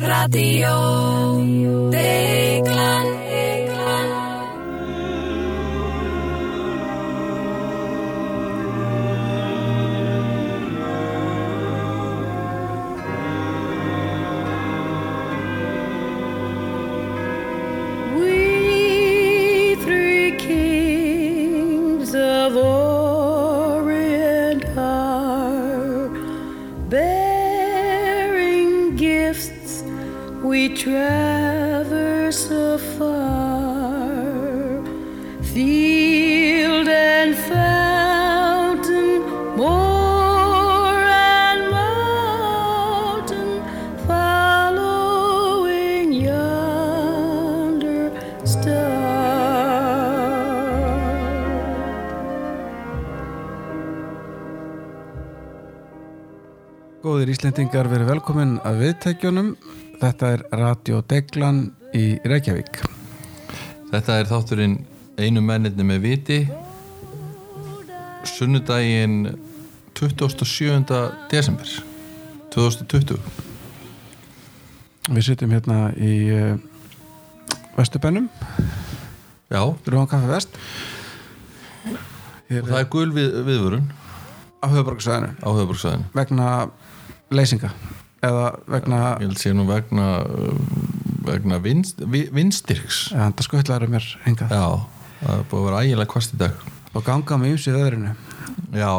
Radio Íslendingar verið velkomin að viðtækjunum. Þetta er Radio Deglan í Reykjavík. Þetta er þátturinn einu menninni með viti sunnudaginn 27. desember 2020 Við sittum hérna í uh, Vesturbænum, Já, og Rúan Kaffi Vest. Hér það er gul við, viðvörun á höfuborgarsvæðinu á höfuborgsvæðin vegna leysinga? Eða vegna, Ég held sé nú vegna vegna vinst, vi- vindstyrks. Ja, það skuttlaður mér hingað. Já, það búið að vera ægilega kvast í dag. Og ganga með ymsið öðrinu. Já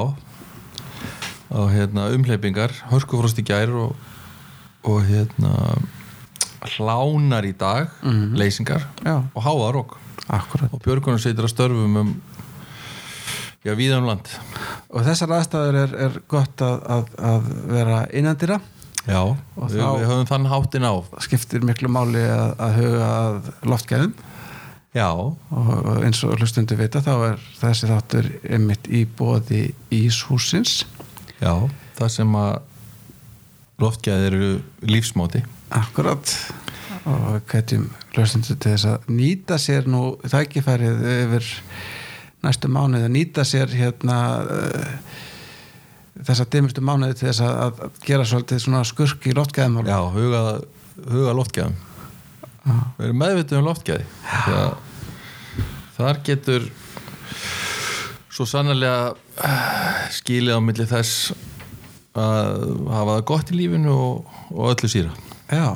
og hérna umhleypingar hörkufrost í gær og, og hérna hlánar í dag leysingar Já, og háarók akkurat. og Björgunum situr að störfum um já, víða um land Og þessar aðstæður er, er gott að, að, að vera innandira. já, Og við, við höfum þann háttin á. skiptir miklu máli að, að huga loftgæðum. já, og eins og hlustundu vita þá er þessi þáttur einmitt í bóði Íshúsins já, það sem að loftgæði eru lífsmóti. Akkurat. Og við kætjum hlustundu til þess að nýta sér nú tækifærið yfir næstu mánuði að nýta sér hérna uh, þessa dimmustu mánuði til þess að, að gera svolítið svona skurk í loftgæðum. Já, huga, huga loftgæðum. Við erum meðvitið um loftgæði. Þegar, þar getur svo sannarlega eh, skilið á milli þess að hafa það gott í lífinu og, og öllu síra já.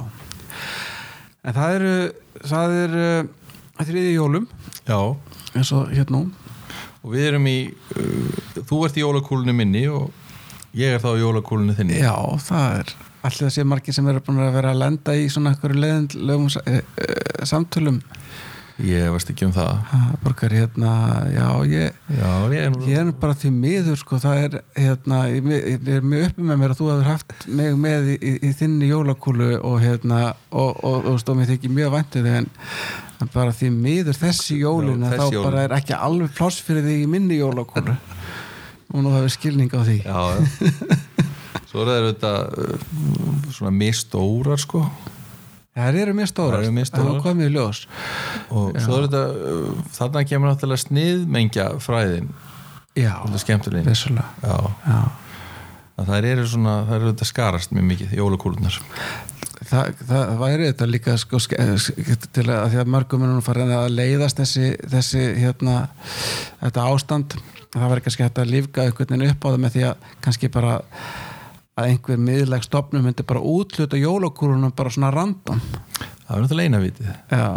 En það eru það eru þriði jólum. Já, eins og hérna og við erum í uh, þú ert í jólakúlunni minni og ég er þá í jólakúlunni þinni. Já, það er allir það sé margir sem eru búin að vera að lenda í svona einhverju leiðinlegum e, e, samtölum ég veist ekki um það ha, borgar hérna, já ég já, ég ég er bara því miður sko, það er hérna, ég, ég er mjög uppi með mér að þú hefur haft mig með í, í, í þinni jólakúlu og hérna og, og, og, og mér þykir mjög væntu þig en, en bara því miður þessi jólin þá jólin. bara er ekki alveg pláss fyrir þig í minni jólakúlu og nú hefur skilning á því já, já. svo er það þetta uh, svona mistórar sko Það eru mjög stórar, Þær eru mjög það stórar. hafa komið ljós. Og svo er þetta uh, þarna kemur náttúrulega sniðmengja fræðin Já, er vissulega. Já, Já. að það eru svona það eru þetta skarast mjög mikið jólakúlunar Það, það væri þetta líka sko, til að, að því að mörgum er nú farin að leiðast þessi, þessi hérna, þetta ástand. Það væri kannski hægt að lífga einhvern veginn upp á það með því að kannski bara að einhver miðleg stopnum myndi bara útluta jólakúrunum bara svona random. Það er náttúrulega eina vitið Já,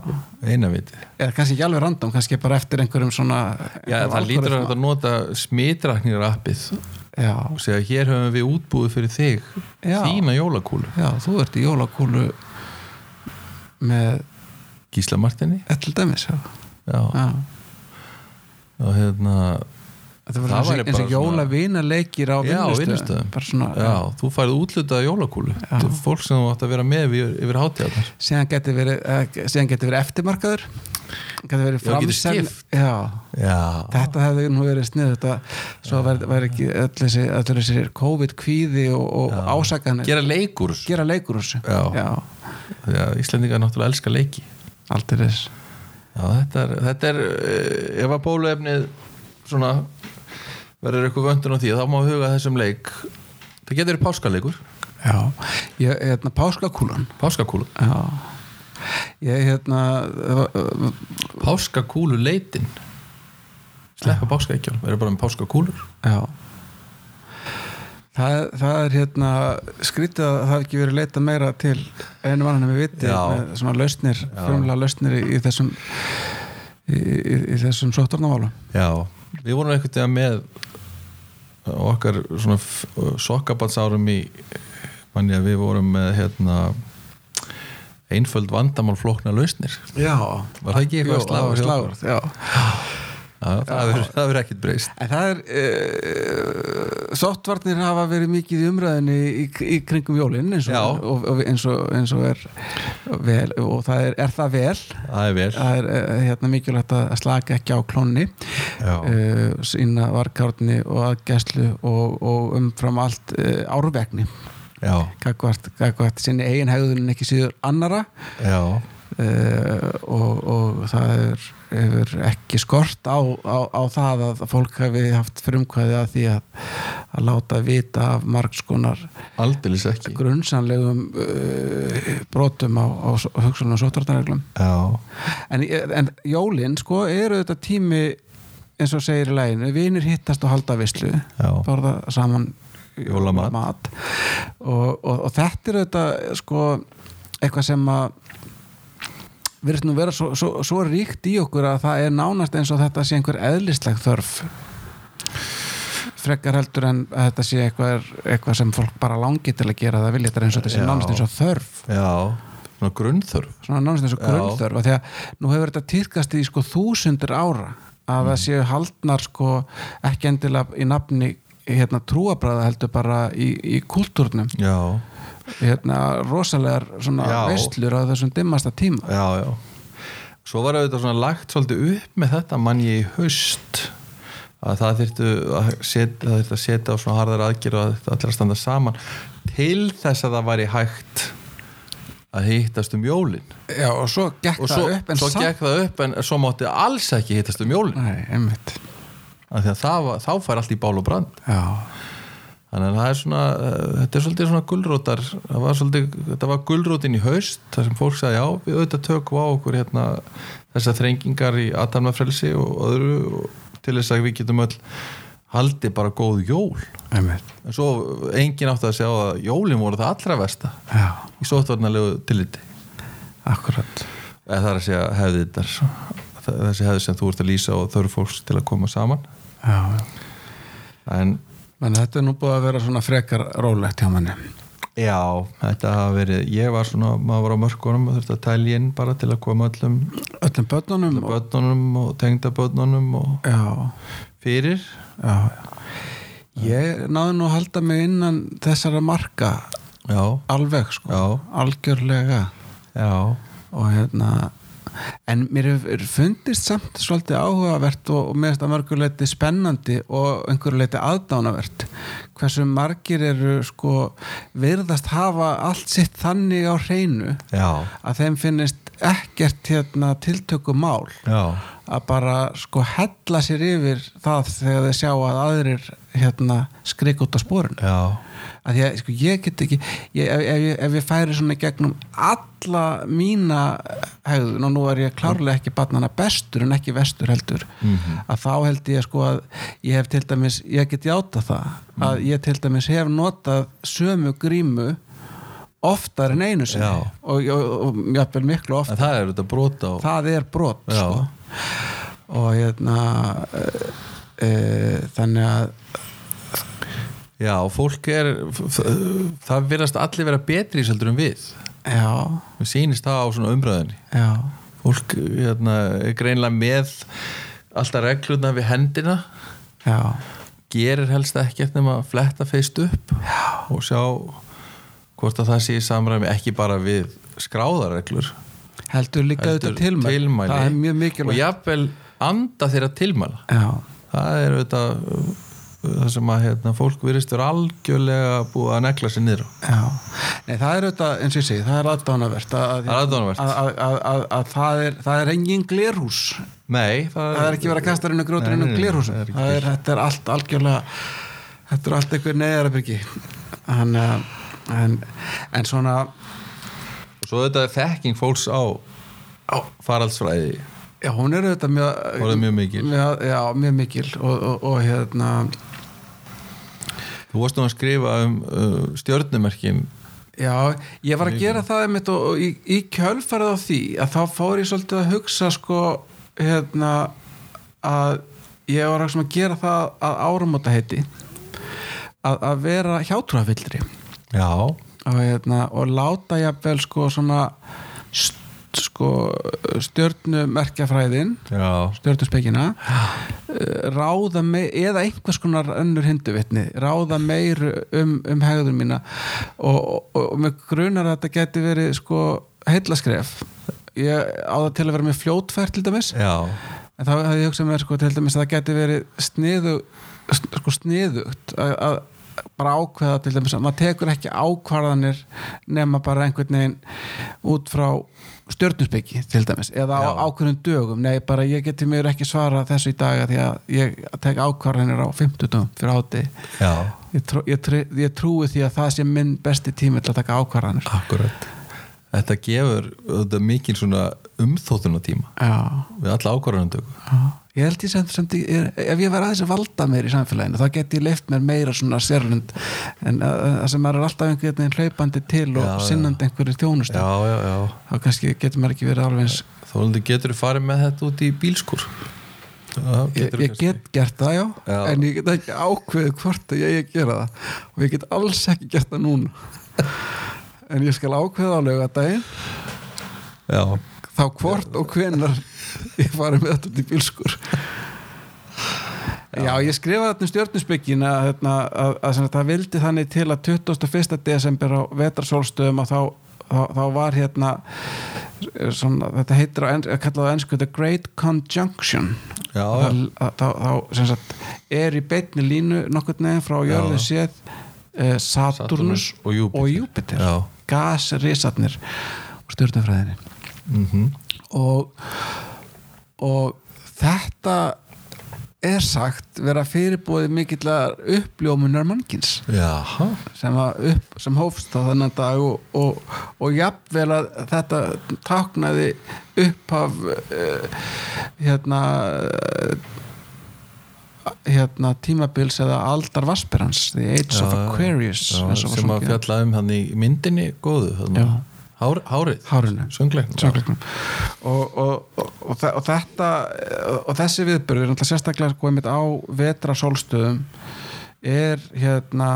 eina vitið eða kannski ekki alveg random kannski bara eftir einhverjum svona já, það lítur að nota smitraknir appið. Já, og segja hér höfum við útbúið fyrir þig Já. þína jólakúlu já, þú ert í jólakúlu með Gísla Martini. Til dæmis já. já, Já. og hérna Þetta var Það eins og- jólavina leikir á vinnustöðum. Þú færið útlutað jólakúlu. Já. Fólk sem þú átt að vera með yfir, yfir hátíðarnar. Síðan geti verið, eh, verið eftirmarkaður. Geti verið getur framsel skipt. já, já, þetta hefði nú verið snið þetta, svo væri ekki öll þessi, COVID-kvíði og, og ásakanir. Gera leikur Íslendingar náttúrulega elska leiki. Aldrei þess Já, þetta er, þetta er eh, ef að bóluefnið svona verður eitthvað vöndun á því þá má við huga þessum leik. Það getur verið páskaleikur. Já, ég, hérna, páskakúlan. Páskakúlu já. Ég, hérna páskakúlu leitin sleppa páskaekkjál, verður bara með páskakúlur. Já. Það, það er hérna skrítið að það hafi ekki verið leita meira til einu mann við viti með svona lausnir, frumlega lausnir í, í þessum í, í, þessum sóttarnaválum já, við vorum veginn með okkar svona sokkabatsárum í manni að við vorum með hérna einföld vandamál flókna lausnir. Já, Var það ekki eitthvað hjá var slagur, já Já, það verður- ekkert breyst. En það er uh, Softvarnir hafa verið mikið í umræðinni í, í kringum jólinn eins eins, eins og er vel og það er, er það vel? Það er vel. Það er uh, hérna, mikilvægt að slaka ekki á klónni uh, sína varkárni og aðgæslu og, og umfram allt uh, árvegni. Gagvart sinni eigin hegðun ekki síður annara já, uh, og, og það er, hefur ekki skort á, á, á það að fólk hefði haft frumkvæði að því að, að láta vita af margskonar grunnsanlegum uh, brotum á, á hugsunum og sótvartarreglum já, en, en jólin sko eru þetta tími eins og segir í læginu, vinir hittast og halda vislu Já. borða saman Jólamat. mat. og, og, og þetta er þetta sko eitthvað sem að virðist nú vera svo, svo, svo ríkt í okkur að það er nánast eins og þetta sé einhver eðlisleg þörf. Frekar heldur en að þetta sé eitthvað, eitthvað sem fólk bara langi til að gera það vilja þetta er eins og þetta sé nánast eins og þörf. Já svona grunnþörf. Svona nánast eins og grunnþörf af því að nú hefur þetta týrkast í sko þúsundir ára að Mm. það séu haldnar sko ekki endilega í nafni hérna trúabræða heldur bara í, í kultúrnum já, hérna rosalega svona Já. veistlur á þessum dimmasta tíma. Já, já. Svo var auðvitað svona lagt svolítið upp með þetta mann ég í haust að það þyrftu að setja, það þyrftu að setja á svona harðar aðgerð og að þetta allir að standa saman til þess að það væri hægt að hittast um jólin. Já, og svo gekk og það upp en svo gekk það upp en svo mátti alls ekki hittast um jólin. Nei, einmitt. Af því að það var, þá fær allt í bál og brand. Já, þannig að það er svona uh, þetta er svolítið svona gulrótar það var svolítið, þetta var gulrótin í haust þar sem fólk sagði já, við auðvitað tökum á okkur hérna þessar þrengingar í aðtalmafrelsi og öðru og til þess að við getum öll haldið bara góð jól. Einmitt. En svo enginn átti að sjá að jólin voru það allra versta Já, í sóttvarnalegu tilliti. Akkurat. Eða það er að segja hefði þetta þessi hefði sem þú ert að lýsa og þörf fólks til að koma saman. Já, já en þetta er nú búið að vera svona frekar rólegt hjá manni. Já, þetta hafa verið, ég var svona, maður var á mörkunum og þurfti að tælja inn bara til að koma öllum Öllum börnunum og, börnunum og tengda börnunum og Já, fyrir. já, já. Ég náði nú að halda mig innan þessara marka Já, alveg sko, Já. algjörlega. Já, og hérna en mér hefur fundist samt svolítið áhugavert og, og finnst að mörguleiti spennandi og einhverju leiti aðdánavert hversu margir eru sko virðast hafa allt sitt þannig á hreinu já, að þeim finnist ekkert hérna tiltöku mál já, að bara sko hella sér yfir það þegar þeir sjá að aðrir hérna skrik út á spórun já, að að sko, ég get ekki ég, ef, ef, ég- ef ég færi svona gegnum alla mína hegðun og nú er ég klárlega ekki barnana bestur en ekki vestur heldur að þá held ég sko að ég hef til dæmis, ég get játa það að ég til dæmis hef notað sömu grímu oftar en einu sinni. Já. og, jafnvel miklu oftar. en það er þetta brota og, það er brot sko. og hérna e, e, þannig að já, og fólk er, það verðast allir vera betri í seldur en við. já, Við sýnist það á svona umröðinni. já, Fólk hérna, er greinlega með alltaf regluna við hendina, já. Gerir helst ekkert nema að fletta feist upp já. og sjá hvort að það sé í samræmi ekki bara við skráðarreglur heldur líka auðvitað tilmæli. tilmæli. Það er mjög og mikilvægt jafnvel anda þeirra tilmæla. Já, það er auðvitað það sem að hérna, fólk virðist vera algjörlega búið að negla sér niður. Nei, það er auðvitað, eins og ég segi, það er aðdánavert að, að, Það að, að, að, að, að það er, það er engin glerhús. Nei, það er ekki verið að kasta hennu grótur inn um það er það er, þetta er allt algjörlega þetta er allt einhver neðarabyrgi þannig að en, en svona og svo þetta er þekking fólks á, á. faraldsfræði. Já, hún er auðvitað mjög, mjög mikil. mjög, já, mjög mikil og, og, og hérna þú varst nú að skrifa um uh, stjörnumerkin. Já, ég var að gera það einmitt og, og í, í kjölfarið á því að þá fór ég svolítið að hugsa sko hérna að ég var að gera það að áramóta heiti að, að vera hjátrúafillri já, og, hérna, og láta jafnvel sko svona st, sko stjörnumerkjafræðin stjörnuspekina ráða meir, eða einhvers konar önnur hinduvitni, ráða meir um, um hegðun mína. Og, og, og með grunar að þetta geti verið sko heillaskref. Ég á það til að vera með fljótfært til dæmis. Já. En þá hefði ég hugsað mér sko til dæmis að það geti verið sniðu, sko sniðugt að, að bara ákveða til dæmis að maður tekur ekki ákvarðanir nema bara einhvern veginn út frá stjörnusbyggi til dæmis eða á Já. ákveðnum dögum. Nei bara ég geti mér ekki svara þessu í dag af því að ég tek ákvarðanir á 50 dögum fyrir áti ég, trú, ég, trú, ég trúi því að það sé minn besti tími til að taka ákvarðanir. Akkurat. Þetta gefur þetta mikil svona umþóttuna tíma já, við alla ákvarðanundöku já Ég held ég sem, sem ég, ef ég var aðeins að valda meir í samfélaginu þá get ég leift mér meira svona sérlund en uh, það sem maður er alltaf einhvern veginn hlaupandi til og Já, já. sinnandi einhverju þjónustu. Já, já, já. Þá kannski getur maður ekki verið alveg Þólandi getur þú farið með þetta út í bílskur Já, ég, ég get gert það já, Já. en ég get ekki ákveðið hvort að ég, gera það. Og ég get alls ekki gert það núna. En ég skal ákveða á laugardaginn. Já, þá hvort og hvenar ég farið með þetta út í bílskur Já, ég skrifaði þetta um stjórnusbyggin að, hérna, að, að, að það vildi þannig til að 21. desember á vetrarsólstöðum að þá, þá, þá var hérna svona, þetta heitir kallaði á ennsku The Great Conjunction já, já. þá, þá, sagt, er í beinni línu nokkurn veginn frá jörðu Já. séð eh, Saturnus Satúrnus og Júpíter. og Júpiter Já. gasrisarnir og stjórnufræðinni Mhm. og og þetta er sagt vera fyrirbúið mikillar uppljómunar mannkins Jaha, sem, upp, sem hófst á þennan dag og, og, og jafnvel að þetta táknaði upphaf uh, hérna uh, hérna tímabils eða aldar Vasperans The Age of Aquarius já, sem að fjalla um hann í myndinni góðu þarna. Já. Hár, Hárið, Hárinu. söngleiknum Söngleiknum. og, og, og, og, þe- og þetta og þessi viðbörður náttúrulega sérstaklega sko einmitt á vetra sólstöðum er hérna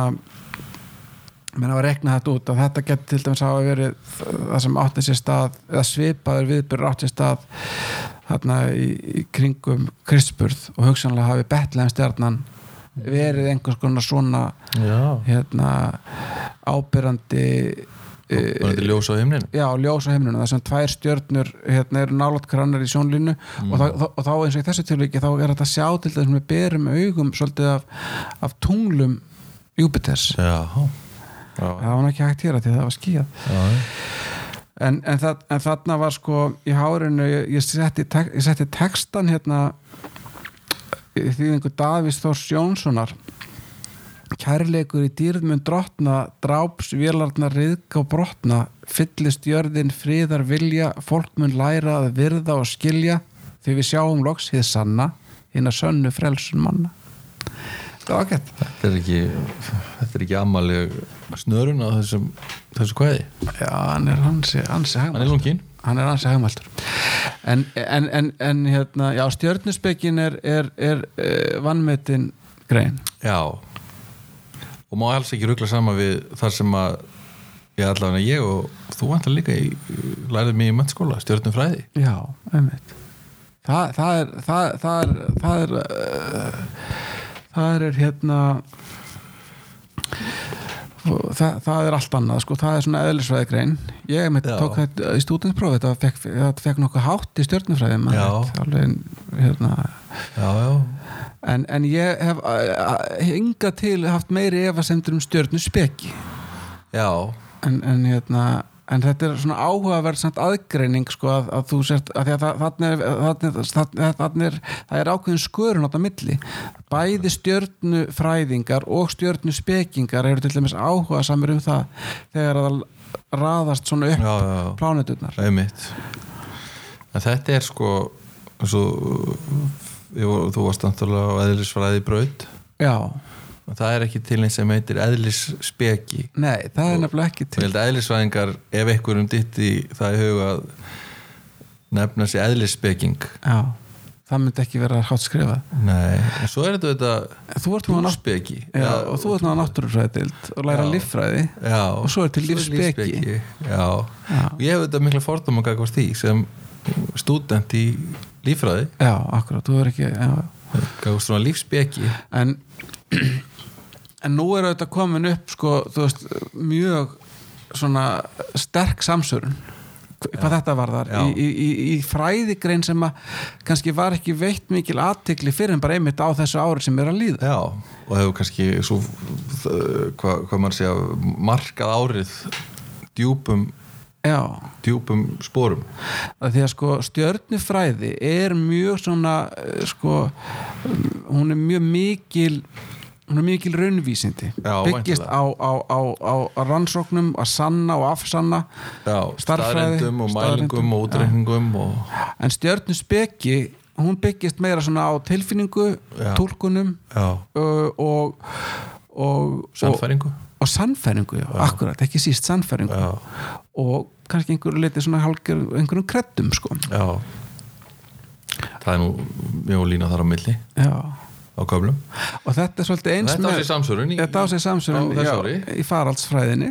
menn að rekna þetta út að þetta getur til dæmis hafa verið það sem átti sér stað eða svipaður viðbörður átti sér stað þarna í, í kringum Krispurð og hugsanlega hafi Betlehem stjarnan verið einhvers konar svona Já, hérna ábyrrandi var þetta ljós á himninu já, ljós á heimlunum, það sem tvær stjörnur hérna eru nálat krannar í sjónlínu og, þá, og þá eins og í þessu tilviki þá er þetta sjá til þess að við berum augum svolítið af, af tunglum Júpiters Já, já, það var ekki hægt hér að því að það var skíjað en, en, það, en þarna var sko í hárinu, ég, ég, setti, tek, ég setti textan hérna í þýðingu Davís Þórs Jónssonar kærleikur í dýrðmun drottna dráps vélarnar riðka og brotna fyllist jörðin friðar vilja fólk mun læra að virða og skilja því við sjáum loks hið sanna hinn að sönnu frelsun manna. Það var gett Þetta er ekki Þetta er ekki ammaleg snörun á þessum þessu kvæði. Já, hann er hansi, hansi Hann er lungin hann er ansi hagmæltur en, en, en, en hérna, já, stjörnuspekin er, er, er uh, vannmetin grein. Já og má alls ekki ruggla sama við þar sem að ég allavega ég og þú vantar líka í, lærið mig í mennskóla, stjórnum fræði. Já, einmitt. Þa, það er það, það er það er, uh, það er hérna það, það er allt annað sko, það er svona eðlisfræði grein ég Já. tók þetta í stúdinsprófi þetta fekk, fekk nokkuð hátt í stjörnufræði Já. alveg, hérna. Já, já, en, en ég hef hinga til haft meiri efasemtur um stjörnu speki. Já. En, en hérna en þetta er svona áhugaverð aðgreining sko að, að þú sért að því að það- þarna er, það er ákveðin skörun á þetta milli. Bæði stjörnufræðingar og stjörnuspekingar eru til dæmis áhuga samir um það þegar að það raðast svona upp já, já, já. pláneturnar. Einmitt. Þetta er sko svo, ég, þú varst náttúrulega á eðlisfræði braut. Já, og það er ekki til eins sem heitir eðlisspeki. Nei, það er nefnilega ekki og ég til held að eðlisfræðingar ef einhverjum ditt í það í huga að nefna sér eðlisspeking. Já, það myndi ekki vera hátt skrifað. Nei, en svo er þetta þú ert nú að nátt túlspeki já, og þú ert nú að náttúrufræðild og læra líffræði. Og svo er til lífsspeki. já. Já. og ég hef þetta mikla fordóma gagvart því sem stúdent í líffræði? Já, akkurat, þú er ekki já. gagvart svona lífsspeki? En en nú er þetta komin upp sko, veist, mjög svona sterk samsörun hvað þetta varðar. Já. í, í, í, fræðigrein sem að kannski var ekki veitt mikil aðtikli fyrir en bara einmitt á þessu ári sem er að líða. Já, og hefur kannski svo, þ- hvað, hvað maður segja markað árið djúpum, já, djúpum sporum. Að því að sko stjörnufræði er mjög svona eh, sko, hún er mjög mikil hún er mikil raunvísindi. Já, byggist á, á, á, á, rannsóknum að sanna og afsanna Já, Stærðfræði, staðrendum og mælingum og útreikningum og, en stjörnuspeki hún byggist meira svona á tilfinningu tólkunum já, uh, og og, sannfæringu og, og sannfæringu, akkurat, ekki síst sannfæringu. Já, og kannski einhverju leiti svona hálfger, einhverjum kreddum sko. Já. Það er nú mjög lína þar á milli. Já. á köflum. Og þetta er svolítið eins Þetta á í, þetta á sig samsverðin á þessu ári. í faraldsfræðinni.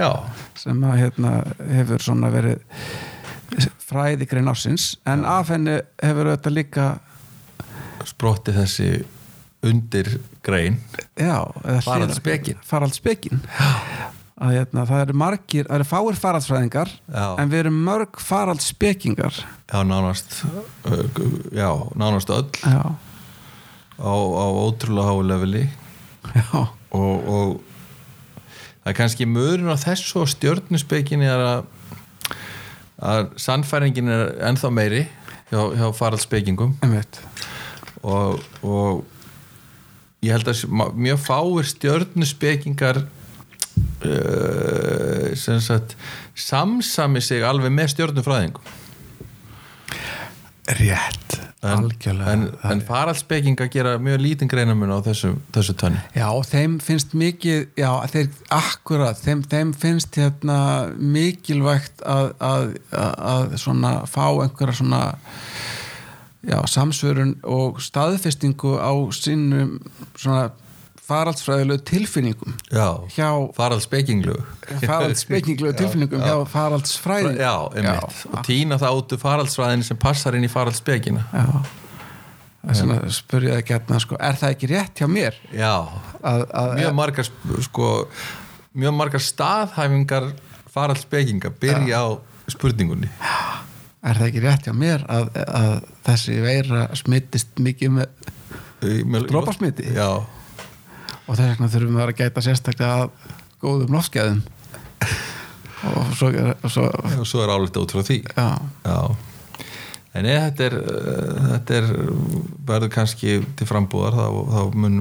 Já, sem að hérna hefur svona verið fræði grein ársins. En af henni hefur þetta líka sprotti þessi undir grein. Já, hliðar- faraldsspekin að hérna, það eru margir, það eru fáir faraldsfræðingar en við erum mörg faraldsspekingar. Já, nánast Já, nánast öll. Já, á, á ótrúlega já, og, og það er kannski möðurinn á þessu og stjörnuspekinni er að að sannfæringin er ennþá meiri hjá, hjá faraldspekingum og, og ég held að mjög fáir stjörnuspekingar uh, sem sagt samsami sig alveg með stjörnufræðingum. Rétt, en, algjörlega. en, en faraldspekinga gera mjög lítinn greinamun á þessu, þessu tönni Já, þeim finnst mikið já, þeir, akkurat, þeim, þeim finnst hérna mikilvægt að, að, að, að svona fá einhverja svona já, samsvörun og staðfestingu á sínum svona faraldsfræðilegu tilfinningum. Já, hjá faraldspekinglu faraldsspekinglegu tilfinningum hjá faraldsfræðing Já, einmitt. Og týna það út úr faraldsfræðin sem passar inn í faraldspekina Já. Ég það gætna sko, er það ekki rétt hjá mér? Já, að, að, mjög margar sko, mjög margar staðhæfingar faraldspekinga byrja á spurningunni er það ekki rétt hjá mér að, að þessi veira smittist mikið með Með- Dropasmiti? Já, og þess vegna þurfum við að gæta sérstaklega að góðum loftskæðum og svo, og svo og svo er álita út frá því. Já, Já, en eða þetta er uh, þetta er, verður kannski til frambúðar, þá, þá mun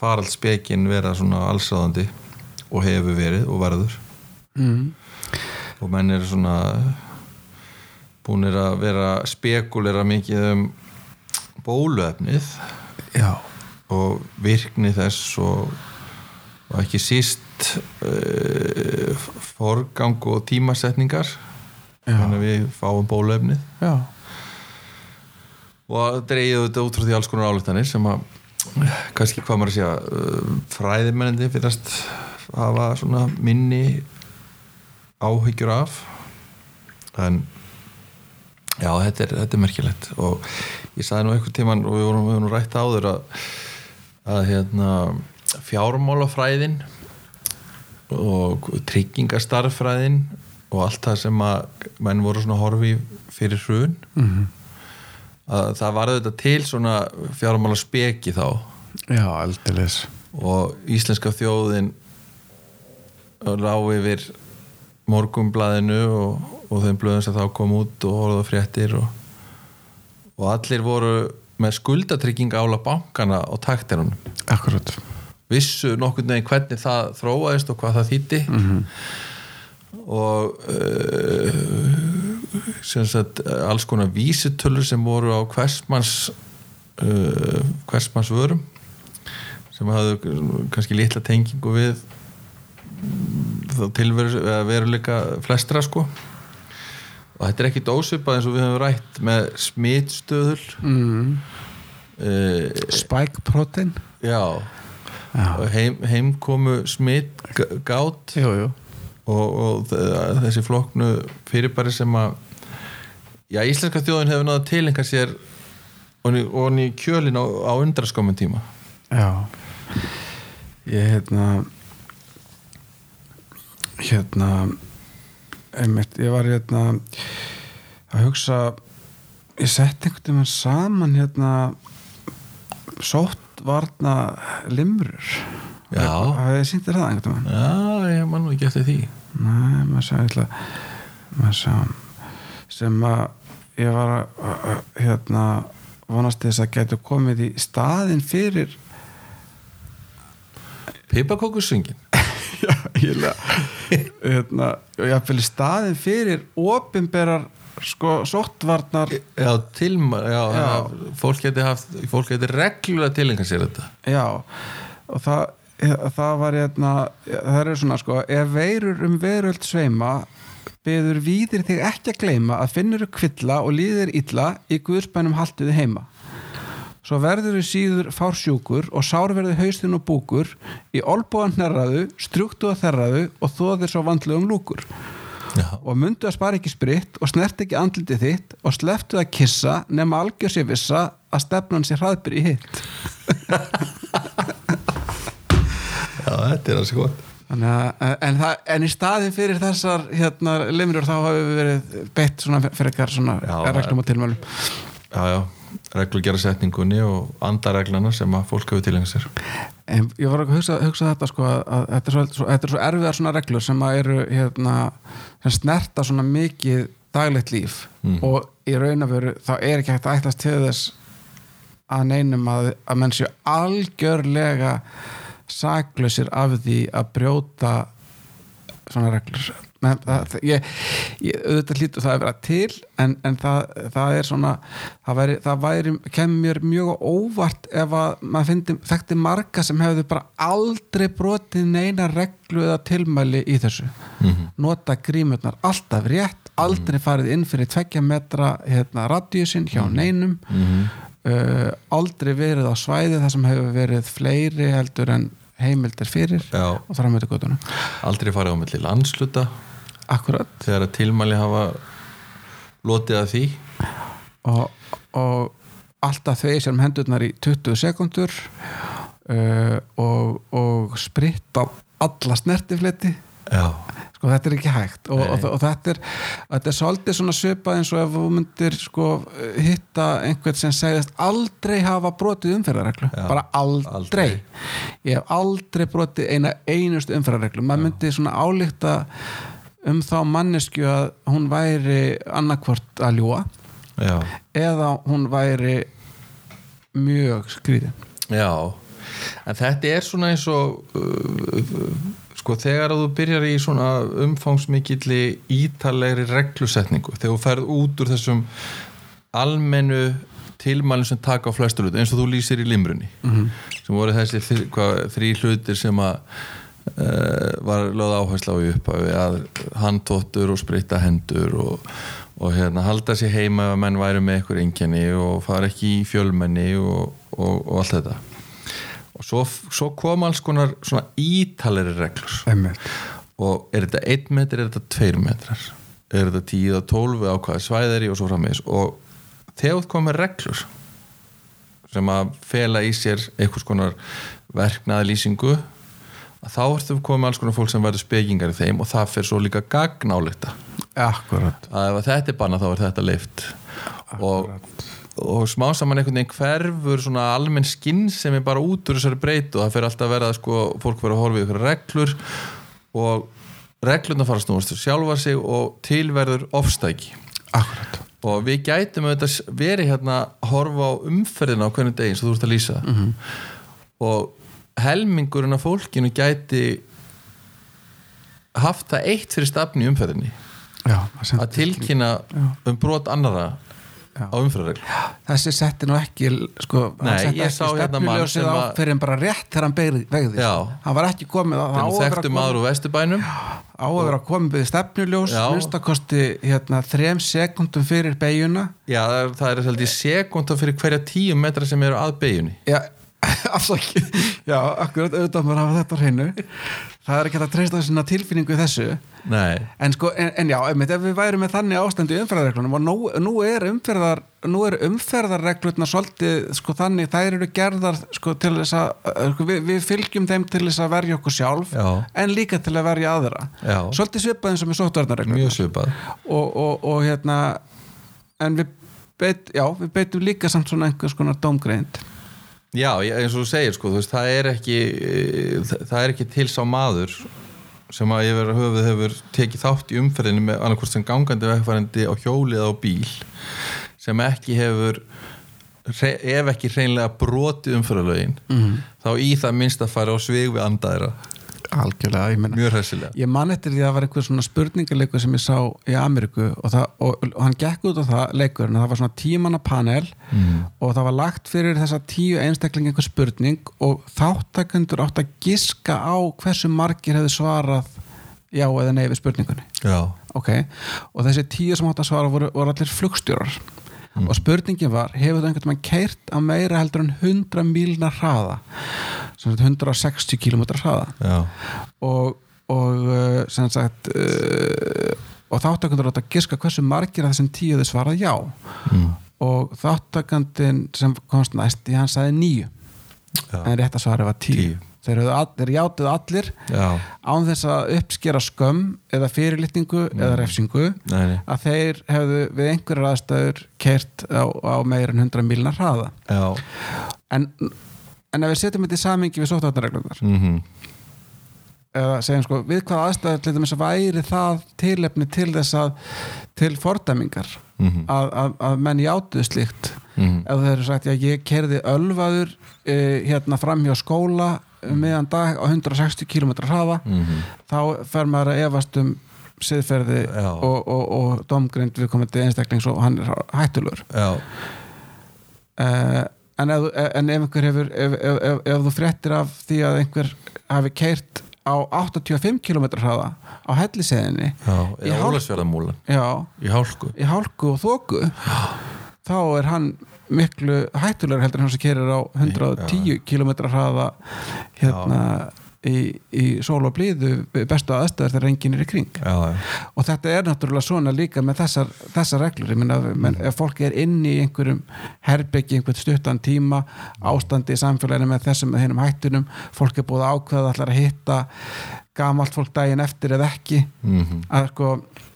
faraldspekin vera svona allsáðandi og hefur verið og verður. Mm, og menn eru svona búinir að vera spekulera mikið um bóluefnið já, og virkni þess og, og ekki síst uh, forgang og tímasetningar. Þannig að við fáum bóluefnið. Já. Og dreigðu þetta út frá því alls konar álíktanir sem að kannski hvað maður að segja uh, fræðimennandi fyrirst hafa svona minni áhyggjur af. En já þetta er, þetta er merkilegt. Og ég sagði nú einhvern tíman og við vorum, við vorum rætt áður að, að hérna fjármálafræðin og tryggingastarffræðin og allt það sem að menn voru svona horfi fyrir hrun mm að það var þetta til svona fjármála speki þá. Já, aldilis og íslenska þjóðin ráð yfir morgumblaðinu og, og þeim blöðum sem þá kom út og horfðu á fréttir og, og allir voru með skuldatrygging ála bankana og taktirunum akkurat vissu nokkurn veginn hvernig það þróaðist og hvað það þýtti -hmm. og uh, sem sagt alls konar vísitölur sem voru á hversmanns uh, hversmanns vörum sem hafðu kannski litla tengingu við þá tilveru eða veruleika flestra sko og þetta er ekki dósipað eins og við höfum rætt með smitstöðul. Mm. uh, spike protein? Já. Já, og heim, heimkomu smitt gát. Jú, jú. Og, og þessi flokknu fyrirbæri sem að já, íslenska þjóðin hefur náða tilenga sér og í kjölin á, á undraskomum tíma. Já. Ég hérna hérna einmitt, ég var hérna að hugsa ég sett einhvern veginn saman hérna sóttvarna limrur. Já. Það ég sýndir það einhvern veginn já, ég man nú ekki eftir því. Nei, maður sá ætla maður sá. Sem að ég var að, hérna vonast þess að getur komið í staðin fyrir Pipakokusungin Já, ég hérna, og ég fylg staðin fyrir opinberar sko sóttvarnar já, tilma, já, Já. fólk geti haft fólk geti reglulega tilenga sér þetta. Já, og það það var hérna, það er svona sko ef veirur um veröld sveima beður víðir þig ekki að gleyma að finnur kvilla og líðir illa í guðspænum haltuði heima svo verður við síður fársjúkur og sárverði haustin og búkur í olbúan hnerraðu, strjúktu og þerraðu og þóðir svo vandlegum lúkur. Já, og mundu að spara ekki spritt og snert ekki andlitið þitt og sleftu að kissa nema algjör sér vissa að stefnan sér hraðbyr í hitt. Já þetta er gott. Þannig að, en, en í staðin fyrir þessar hérna, limrur þá hafi verið beitt svona fyrir svona Já, reglum og tilmælum. já, já, reglugjara setningunni og andareglana sem að fólk hefur tilenga sér. En ég var að hugsa, hugsa þetta sko að, að þetta, er svo, svo, þetta er svo erfiðar svona reglur sem að eru hérna, sem snerta svona mikið daglegt líf. Mhm. og í raun og veru þá er ekki hægt að ætlast til þess að neinum að, að menn séu algjörlega saklausir af því að brjóta svona reglur Men, það, ég, ég, auðvitað hlýtur það að vera til en, en það, það er svona það væri, það væri kemur mjög óvart ef að maður fyndi, þekkti marga sem hefðu bara aldrei brotið neina reglu eða tilmæli í þessu. Mhm. nota grímurnar alltaf rétt aldrei farið inn fyrir tveggja metra hérna, radíusin hjá neinum. Mhm. uh, aldrei verið á svæði þar sem hefur verið fleiri heldur en heimildir fyrir já, og þar að mötu göttunum aldrei farið á milli landsluta akkurat. Þegar að tilmæli hafa lotið að því. Og, og alltaf þau sem hendurnar í 20 sekundur uh, og, og spritta alla snertifleti. Já, sko þetta er ekki hægt. Og, og, þetta, er, er svolítið svona svipað eins og ef þú myndir sko hitta einhvern sem segist aldrei hafa brotið umferðarreglu. Já, bara aldrei. aldrei. ég hef aldrei brotið eina einustu umferðarreglu. Maður myndi svona álíkta um þá mannesku að hún væri annarkvort að ljúa já, eða hún væri mjög skrýðin já. En þetta er svona eins og uh, sko þegar að þú byrjar í svona umfangsmikilli ítalegri reglusetningu þegar þú ferð út úr þessum almennu tilmælum sem taka á flestu hluti eins og þú lýsir í limrunni -hmm. sem voru þessi þrý hlutir sem að var lögð áhersla á í upphafi að handtóttur og spritta hendur og, og hérna, halda sér heima ef að menn væri með eitthvað einkenni og fara ekki í fjölmenni og, og, og allt þetta. Og svo, svo kom alls konar svona ítaleri reglur. Einmitt. og er þetta 1 metr, er þetta 2 metrar? Er þetta 10 og 12 á hvaða svæðari og svo framvegis? Og þegar þú komið reglur sem að fela í sér einhvers konar verknaðlýsingu að þá ertu komið alls konar fólk sem verður spekingar í þeim og það fer svo líka gagnálita Akkurat. Að ef þetta er banna þá er þetta leift og, og smá saman einhvern veginn hverfur svona almenn skinn sem er bara út úr þessari breytu. Og það fer alltaf að verða sko, fólk verður að horfa í ykkur reglur og reglurnar fara að snúast sjálfa sig og tilverður ofstæki. Akkurat. Og við gætum auðvitað verið hérna að horfa á umferðina á hvernig degi eins og þú ert að lýsa. -hmm. og helmingurinn af fólkinu gæti haft það eitt fyrir stafni í umferðinni. Já, að tilkynna um brot annara Já. á umferðarregl þessi setti nú ekki sko, Nei, setti ég ekki sá hérna mann stefnuljósið sem á að- fyrir en bara rétt þegar hann begði, vegði Já. hann var ekki komið á, á, að þannig vera þekktu komið- maður úr vesturbænum. Á að vera komið við stefnuljós Já. minnstakosti hérna, þrem sekundum fyrir beiguna já, það er, það er svolítið sekúnda fyrir hverja tíu metra sem eru að beigjunni já, afsaki já, akkurat auðvitað maður hafa þetta hreinu. Það er ekki að treysta sinna tilfinningu þessu. Nei, en sko, en, en já, einmitt, ef við værum með þannig ástand í umferðarreglunum og nú, nú er umferðar nú er umferðarreglurna svolítið, sko þannig, þær eru gerðar sko til þess að, sko, við, við fylgjum þeim til þess að verja okkur sjálf Já. en líka til að verja aðra. Já. svolítið svipað eins og með sóttvarnarreglum mjög svipað. Og, og, og hérna en við beit, já, við beitum líka samt svona einhvers konar dómgreind Já, eins og þú segir sko, þú veist, það er ekki það það er ekki til sá maður sem að yfir höfuð hefur tekið þátt í umferðinu með annarkvort sem gangandi vegfærandi á hjóli eða á bíl sem ekki hefur ef ekki hreinlega brotið umferðalögin Mhm. þá í það minnst að fara á svig við andaðira algjörlega, mjög hræsilega ég man eftir því að það var einhver svona spurningaleikur sem ég sá í Ameríku og, það, og, og hann gekk út á það leikurinn það var svona tímanna panel mm. og það var lagt fyrir þessa tíu einstakling einhver spurning og þáttakundur átt að giska á hversu margir hefðu svarað já eða nei við spurningunni. Já, ok, og þessi tíu sem átt að svara voru, voru allir flugstjórar og spurningin var, hefur það einhvern veginn keirt á meira heldur en 100 mílna hraða? Sem sagt 160 km hraða. Og, og uh, sem sagt uh, og þáttakandur átt að giska hversu margir af þessum tíu þau svarað já. Mm. og þáttakandin sem komst næst í hann sagði já. en rétt að svara var tíu, Tíu. Þeir, all, þeir játuðu allir já. án þess að uppskera skömm eða fyrirlitningu eða refsingu Nei, nei. að þeir hefðu við einhverjar aðstæður kert á, á meira en 100 milna hraða en, en ef við setjum þetta í samingi við sóttvarnarreglunar Mm eða segjum sko, við hvað aðstæður til þess að væri það tilefni til þess að til fordæmingar Mhm. að, að, að menn játuðu slíkt Mhm. ef þeir eru sagt, já ég kerði ölvaður e, hérna fram hjá skóla meðan dag á 160 km hraða Mhm. þá fer maður að efast um siðferði Já. og, og, og domgrind við komandi einstaklings og hann er hættulur uh, en, ef, en ef einhver hefur ef, ef, ef, ef þú fréttir af því að einhver hafi keirt á 85 km hraða á helliseðinni í hálku. Í hálku. Og þóku þá er hann miklu hættulegur heldur en hann sem keirir á 110 km hraða hérna í, í sól og blíðu bestu aðstæður þegar enginn er í kring. Já, já. og þetta er náttúrulega svona líka með þessar, þessar reglur. Ég menna, menn, ef fólk er inni í einhverjum herbyggi, einhvern stuttan tíma ástandi í samfélaginu með þessum með heinum hættunum, fólk er búið að ákveða allar að hitta gamalt fólk daginn eftir eða ekki. Mm að sko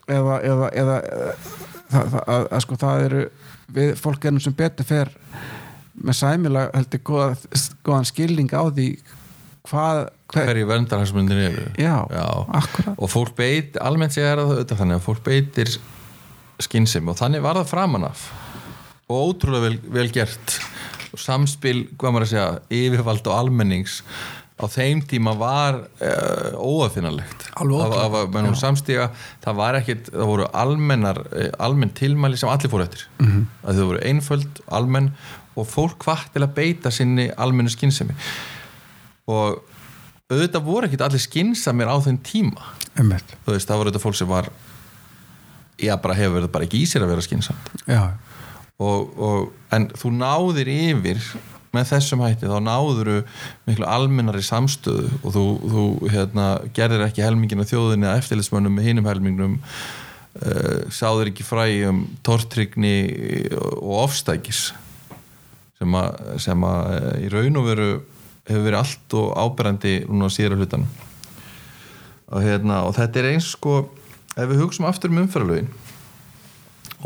eða, eða, eða það, það, að, að sko það eru við, fólk er nú sem betur fer með sæmilega heldur góða, góðan skilning á því hvað hver, hverju verndarhagsmundin eru. Já, já. og fólk beit, almennt segja er það auðvitað þannig að fólk beitir skynsemi og þannig var það framan af. Og ótrúlega vel, vel gert. Og samspil, hvað maður að segja yfirvald og almennings á þeim tíma var uh, óafinnalegt samstíga það var ekkit, það voru almennar uh, almenn tilmæli sem allir fóru eftir. Mm -hmm. að þau voru einföld, almenn og fólk hvart til að beita sinni almennu skynsemi. Og auðvitað voru ekkit allir skynsamir á þeim tíma. Veist, það voru þetta fólk sem var já, bara hefur þetta bara ekki í sér að vera skynsamt. Já, og, og, en þú náðir yfir með þessum hætti, þá náður miklu almennari samstöðu og þú, þú hérna, gerðir ekki helmingin af þjóðinni að eftirlitsmönnum með hinum helmingnum uh, sáður ekki fræ um tortrygni og ofstækis sem að, sem að eh, í raun og veru hefur verið allt og áberandi núna á síðara hlutan og, hérna, og þetta er eins sko ef við hugsaum aftur um umferðalögin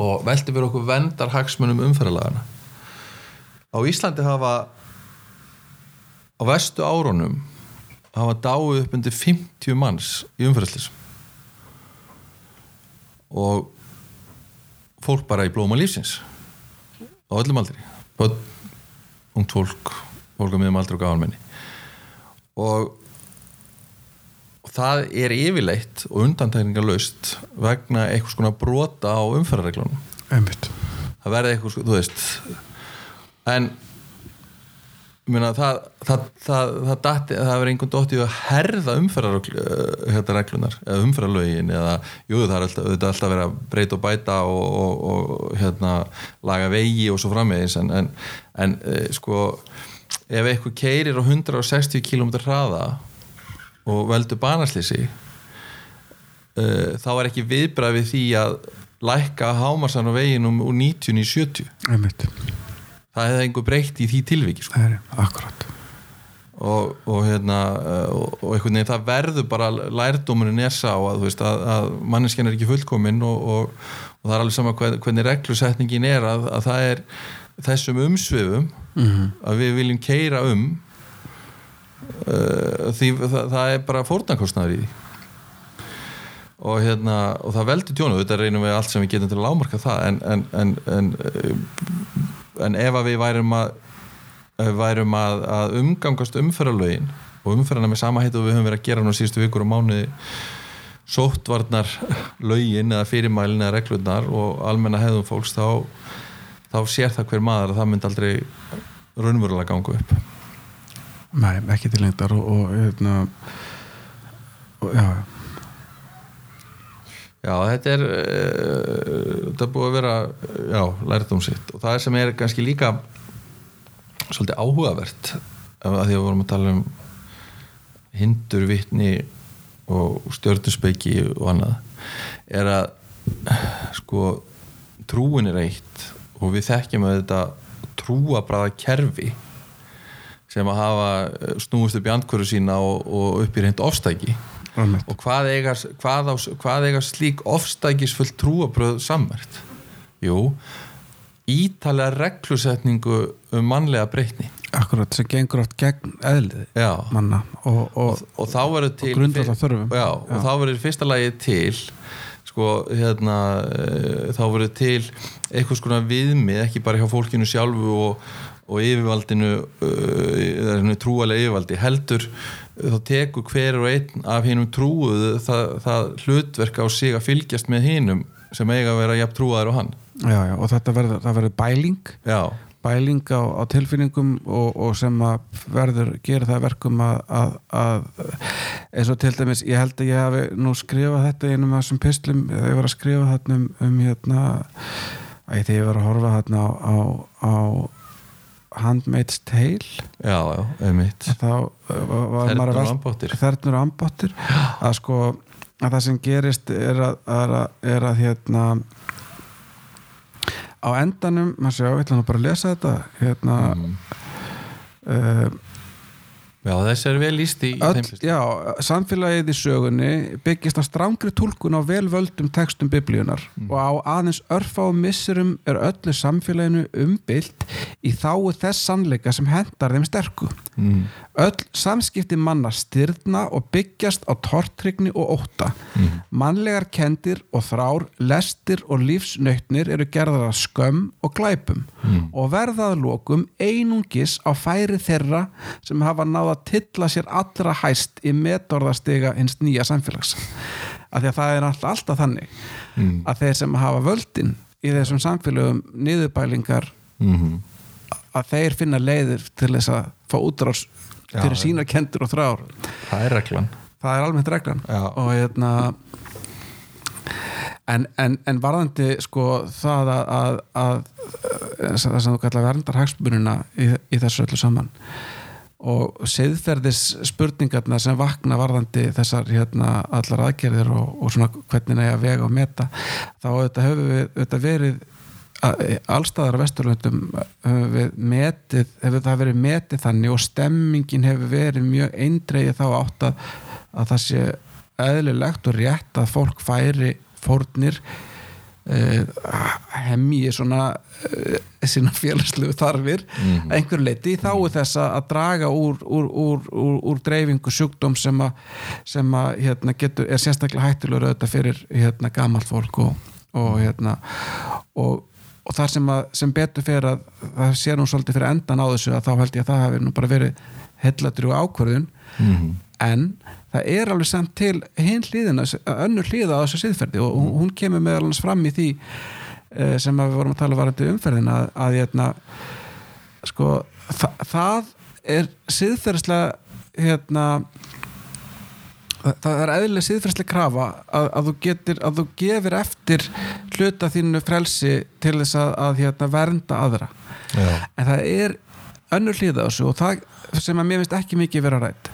og veltum við okkur vendar hagsmunum umferðalagana á Íslandi hafa á vestu árunum hafa dáið upp undir 50 manns í umferðslisum og fólk bara í blóma lífsins. Á öllum aldri. Börn, ungt fólk fólk á miðum aldri og gáðanmenni og, og það er yfirleitt og undantækningarlaust vegna eitthvað skona brota á umferðarreglunum. Einmitt. Það verði eitthvað, þú veist en meina, það það, það, það, datti, það verði einhvern dóttið að herða umferðar hérna reglunar, eða umferðarlögin eða, jú, það er alltaf, alltaf verið að breyta og bæta og, og, og hérna, laga vegi og svo framvegis. En, en, en e, sko ef eitthvað keirir á 160 km hraða og veldur banaslýsi uh, þá er ekki viðbrað við því að lækka hámarsan á veginum úr 90 í 70 einmitt, það hefði einhver breytt í því tilviki sko. það akkurat. Og, og hérna uh, og, og einhvern veginn það verður bara lærdómunin er sá að, veist, að, að manneskjan er ekki fullkomin og, og, og það er alveg sama hvern, hvernig reglusetningin er að, að það er þessum umsvifum að við viljum keira um uh, því það, það er bara fórnankostnaður í því. Og hérna og það veldur tjónu, þetta reynum við allt sem við getum til að lámarka það en, en, en, en, eh, en ef að við værum að værum að, að umgangast umferðarlögin og umferðarna með sama heitu og við höfum verið að gera nú síðustu vikur og mánuði sóttvarnar lögin eða fyrirmælin eða reglurnar og almenna hefðum fólks þá, þá sér það hver maður að það myndi aldrei raunverulega ganga upp. Nei, ekki til lengdar og, og, hérna, og já, Já, þetta er uh, þetta er búið að vera já, lært um sitt. Og það er sem er kannski líka svolítið áhugavert af því að við vorum að tala um hindur vitni og stjörnuspeiki og annað er að sko trúin er eitt og við þekkjum að þetta trúabræða kerfi sem að hafa snúist upp í andkvöru sína og, og upp í reynd ofstæki og hvað eiga, hvað, á, hvað eiga slík ofstækisfull trúabröð sammert? Jú, ítalega reglusetningu um mannlega breytni. akkurat sem gengur átt gegn eðlið manna og, og, og til... grundvallar þörfum. Já, og Já. þá verður fyrsta lagi til sko, hérna eh, þá verður til eitthvað skona viðmið, ekki bara hjá fólkinu sjálfu og, og yfirvaldinu uh, trúalega yfirvaldi heldur þá tekur hver og einn af hinnum trúuðu það, það hlutverk á sig að fylgjast með hinnum sem eiga að vera jafn trúaður og hann. Já, já, og þetta verður, bæling. Já, bæling á, á tilfinningum og, og sem að verður gera það að verkum að, að, að eins og til dæmis, ég held að ég hafi nú skrifað þetta einum af þessum pislum þegar ég var að skrifa þarna um, um hérna æ, þegar ég var að horfa þarna á, á, á Handmaid's Tale. Já, já, einmitt. Uh, Þernur og ambáttir að sko að það sem gerist er að, er að, er að hérna á endanum, maður sjá, ég ætla nú bara að lesa þetta hérna Mm. uh, já, þess er vel líst í, öll, þeim já, samfélagið í sögunni byggist á strángri túlkun á velvöldum textum biblíunar og á aðeins örfá missurum er öllu samfélaginu umbylt í þáu þess sannleika sem hendar þeim sterku mm. Öll samskipti manna styrna og byggjast á tortrygni og ótta. Mannlegar kendir og þrár, lestir og lífsnautnir eru gerðar af skömm og glæpum og verðað lokum einungis á færi þeirra sem hafa náða að tilla sér allra hæst í metorðastega hins nýja samfélags. Af því að það er alltaf, alltaf þannig að þeir sem hafa völdin í þessum samfélögum niðurbælingar Mm að þeir finna leiðir til þess að fá útrás Já, fyrir sína kendur og þrár. Það er reglan. Það er almennt reglan. Já. og hérna en, en, en varðandi sko það að, að, að það sem þú kallar verndar hagsmunina í, í þessu öllu saman og siðferðis spurningarna sem vakna varðandi þessar hérna allar aðgerðir og, og svona hvernig næja vega og meta þá þetta hefur við þetta verið að- allstaðar á vesturlöndum hefur metið, hefur það verið metið þannig og stemmingin hefur verið mjög eindreið þá átt að, að það sé eðlilegt og rétt að fólk færi fórnir uh, hemji svona uh, sína félagslegu þarfir Mhm. að einhver leiti þá er þess að draga úr, úr, úr, úr, dreifingu sjúkdóm sem að, sem að hérna, getur, er sérstaklega hættilegur auðvitað fyrir hérna, gamalt fólk og, og hérna og, og þar sem, að, sem betur fyrir að það sé nú svolítið fyrir endan á þessu að þá held ég að það hefur nú bara verið heilladrjú ákvörðun Mhm. en það er alveg samt til hinn hlýðina, önnur hlýða á þessu siðferði og hún- kemur meðal hans fram í því eh, sem við vorum að tala varandi umferðina að, að hérna, sko, þa það er siðferðislega hérna það, er eðlilega siðferðislega krafa að, að þú getur, að þú gefir eftir hluta þínu frelsi til þess að, að hérna, vernda aðra Já. en það er önnur hlýða þessu og það sem að mér finnst ekki mikið vera rætt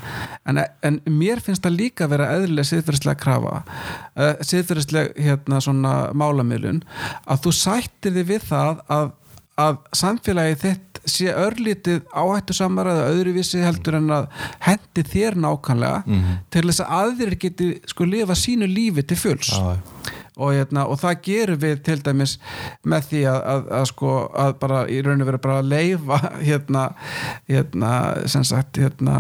en, en mér finnst það líka vera eðlilega siðferðislega krafa uh, siðferðislega hérna svona málamiðlun að þú sættir þig við það að, að samfélagi þitt sé örlítið áhættu samar eða öðruvísi heldur en að hendi þér nákvæmlega Mhm. til þess að aðrir geti sko lifa sínu lífi til fulls Já. Og, hérna, og það gerum við til dæmis með því að, að, að sko að bara í rauninu vera bara að leifa hérna, hérna sem sagt hérna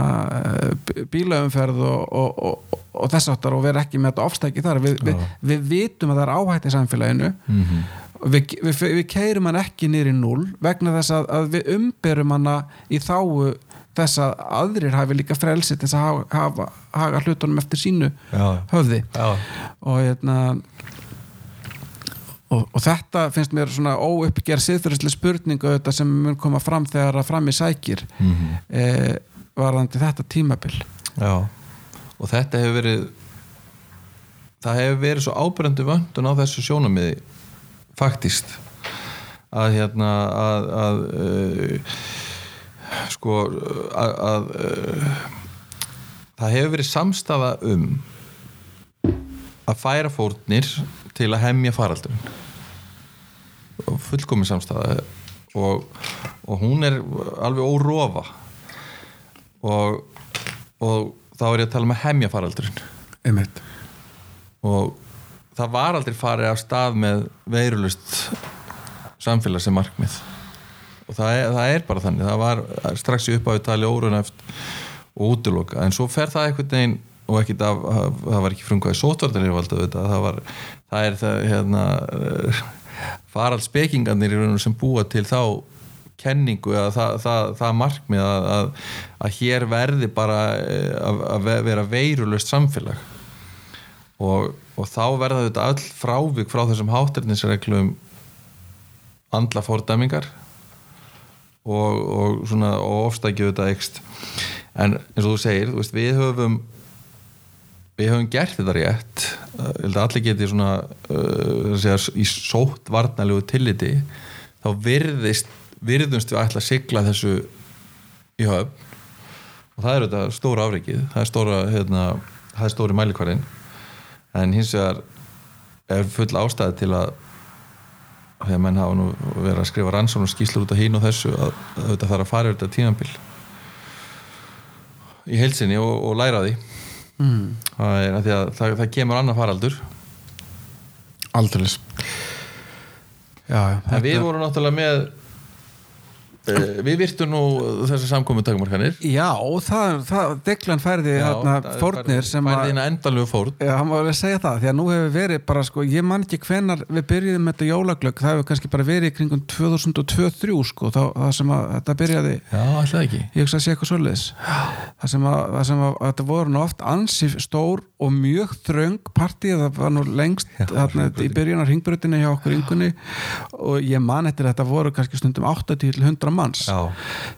bí- bílaumferð og, og, og, og þess áttar og vera ekki með þetta ofstæki þar við, við, við vitum að það er áhætt í samfélaginu Mhm. og við, við, keirum hann ekki í núl vegna þess að, að við umberum hana í þáu þess að aðrir hafi líka frelsi til þess að hafa, hafa, hafa hlutunum eftir sínu Já. höfði Já. og hérna og, og þetta finnst mér svona óuppgerð siðferðislega spurningu þetta sem mun koma fram þegar að fram í sækir Mhm. eh, varðandi þetta tímabil Já, og þetta hefur verið það hefur verið svo ábyrjandi vöndun á þessu sjónamiði faktist að hérna að, að uh, sko að, að uh, það hefur verið samstafa um að færa fórnir til að hemja faraldurinn. Og fullkomin samstafa og, og hún er alveg órofa. Og, og þá er ég að tala með hemja faraldurinn. Einmitt. Og það var aldrei farið af stað með veirulust samfélag sem markmið. Og það er, það er bara þannig. Það var strax í uppáðu tali órunæft og útiloka en svo fer það einhvern veginn og ekkit af, það var ekki frumkvæði sótvartanir valda þetta, það var það er það hérna farald spekingarnir í raunum sem búa til þá kenningu að það, það, það markmið að, að, að hér verði bara eh, að, að vera veirulust samfélag. Og, og þá verða þetta öll frávik frá þessum hátternisreglum andla fordæmingar og, og og ofstækju þetta ekst en eins og þú segir, þú veist, við höfum við höfum gert þetta rétt. Allir geti svona uh, í sótt varnalegu tilliti þá virðist virðumst við ætla að sigla þessu í höfn. Og það er þetta stóra afrikið það er stóra, hérna, það er stóri mælikvarinn en hins vegar er full ástæði til að þegar menn hafa nú verið að skrifa rannsókn og skýslur út af hín og þessu að þetta þarf að fara yfir þetta tímanbil í heilsinni og, og læra því mm. það er að því að það, það kemur annar faraldur aldrei já, en við vorum náttúrulega með við virtum nú þessar samkomu takmarkanir já, það, það Deklan færði hérna, fórnir sem færði að hérna endalegu fórn Já, hann var alveg að segja það, því að nú hefur verið bara sko, ég man ekki hvenar við byrjuðum með þetta jólaglögg, það hefur kannski bara verið kringum 2002-2003 sko, þá, það sem að þetta byrjaði, já, alltaf ekki. Ég hugsa að sé eitthvað svoleiðis. Það sem að, það sem að, að þetta voru nú oft ansi stór og mjög þröng partíð, það var nú lengst Já, þarna, í byrjunar hringbrutinu hjá okkur yngunni og ég man eftir að þetta voru kannski stundum 80-100 manns já,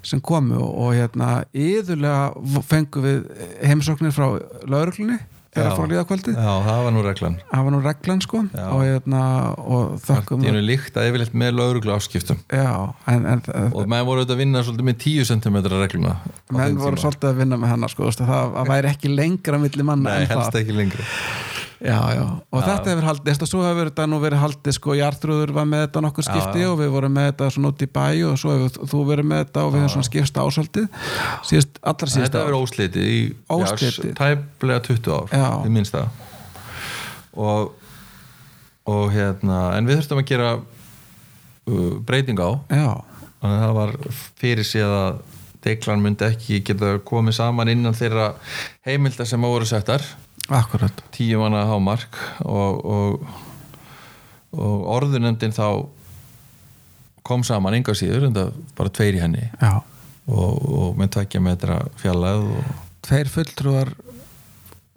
sem komu og, og hérna yðurlega fengum við heimsóknir frá lauruglunni eða frá líðakvöldi já, það var nú reglan. Það var nú reglan sko Já. og hérna og þakkum það er líkt að yfirleitt með lauruglu afskiptum já, en, en og menn voru auðvitað að vinna svolítið með 10 cm regluna menn voru svolítið að vinna með hennar sko, það, væri ekki lengra milli manna Nei, helst ekki lengri já, já. og þetta hefur haldið, þess að svo hefur þetta nú verið haldið sko, Jartrúður var með þetta nokkur skipti Já, já. og við vorum með þetta svona út í bæ og svo hefur þú verið með þetta og við hefum svona skipst ásaldið síðast, allra síðast þetta verið óslitið í Óslitið. já, tæplega 20 ár Já. í minnsta og, og hérna en við þurftum að gera uh, breyting á já, þannig að það var fyrir séð að Deklan myndi ekki geta komið saman innan þeirra heimilda sem voru settar akkurat. Tíu manna hámark og, og, og orðunendin þá kom saman enga síður en það bara tveir í henni. Og, og með tvekja metra fjallað og tveir fulltrúar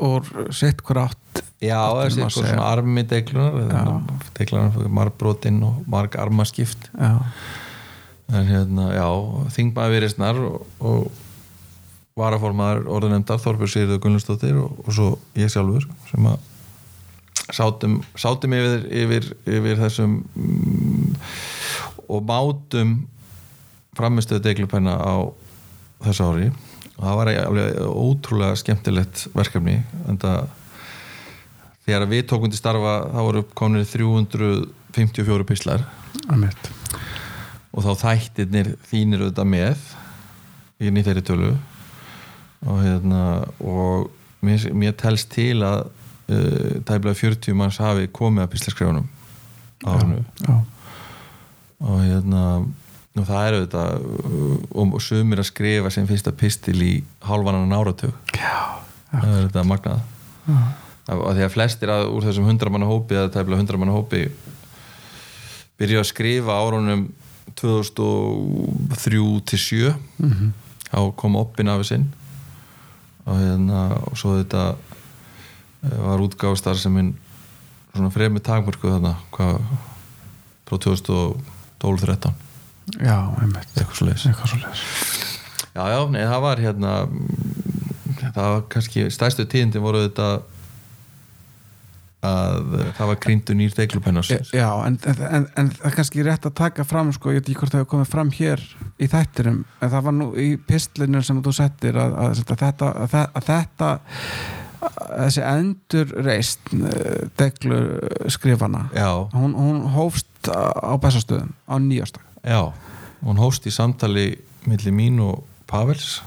úr sitt hver átt Já, þessi má eitthvað segja. svona armi deiglunar marbrotinn og marg armaskipt já, en hérna, já, þingmaður viðreistnar og, og varaformaður orðunemdar Þorbjörn Sigurður Gunnlustóttir og, og svo ég sjálfur sem að sátum, sátum yfir, yfir, yfir þessum mm, og mátum framistöðu deiglupenna á þessu ári. Og það var alveg ótrúlega skemmtilegt verkefni en það þegar við tókum til starfa þá voru komin 354 pislar einmitt. Og þá þættirnir þínir auðvitað með í þeirri tölu og hérna og mér, mér telst til að uh, tæmlega 40 manns hafi komið að pislaskrefunum árinu. já, og hérna og það er auðvitað uh, og, og sumir að skrifa sem fyrsta pistil í hálfanan áratug. Já, það er þetta magnað. Já. og því að flestir að, úr þessum 100 manna hópi eða tæmlega 100 manna hópi byrja að skrifa árunum 2003 til 7 Mhm. þá kom oppin af sinn og hérna og svo þetta eh, var útgáfstar sem minn svona fremur takmörku þarna hvað frá 2012-13 já, einmitt. Eitthvað svo leis já já, nei það var hérna það var kannski stærstu tíðindi voru þetta að það var krýndu nýr deglupennars Já, en, en, en það er kannski rétt að taka fram sko, ég veit ekki hvort það hefur komið fram hér í þættinum, en það var nú í pistlinu sem þú settir að, að, að þetta að, þe- að þetta þessi endur reist deglu skrifana hún, hún hófst á bestastöðum á nýjastak já hún hóst í samtali milli mín og Pavels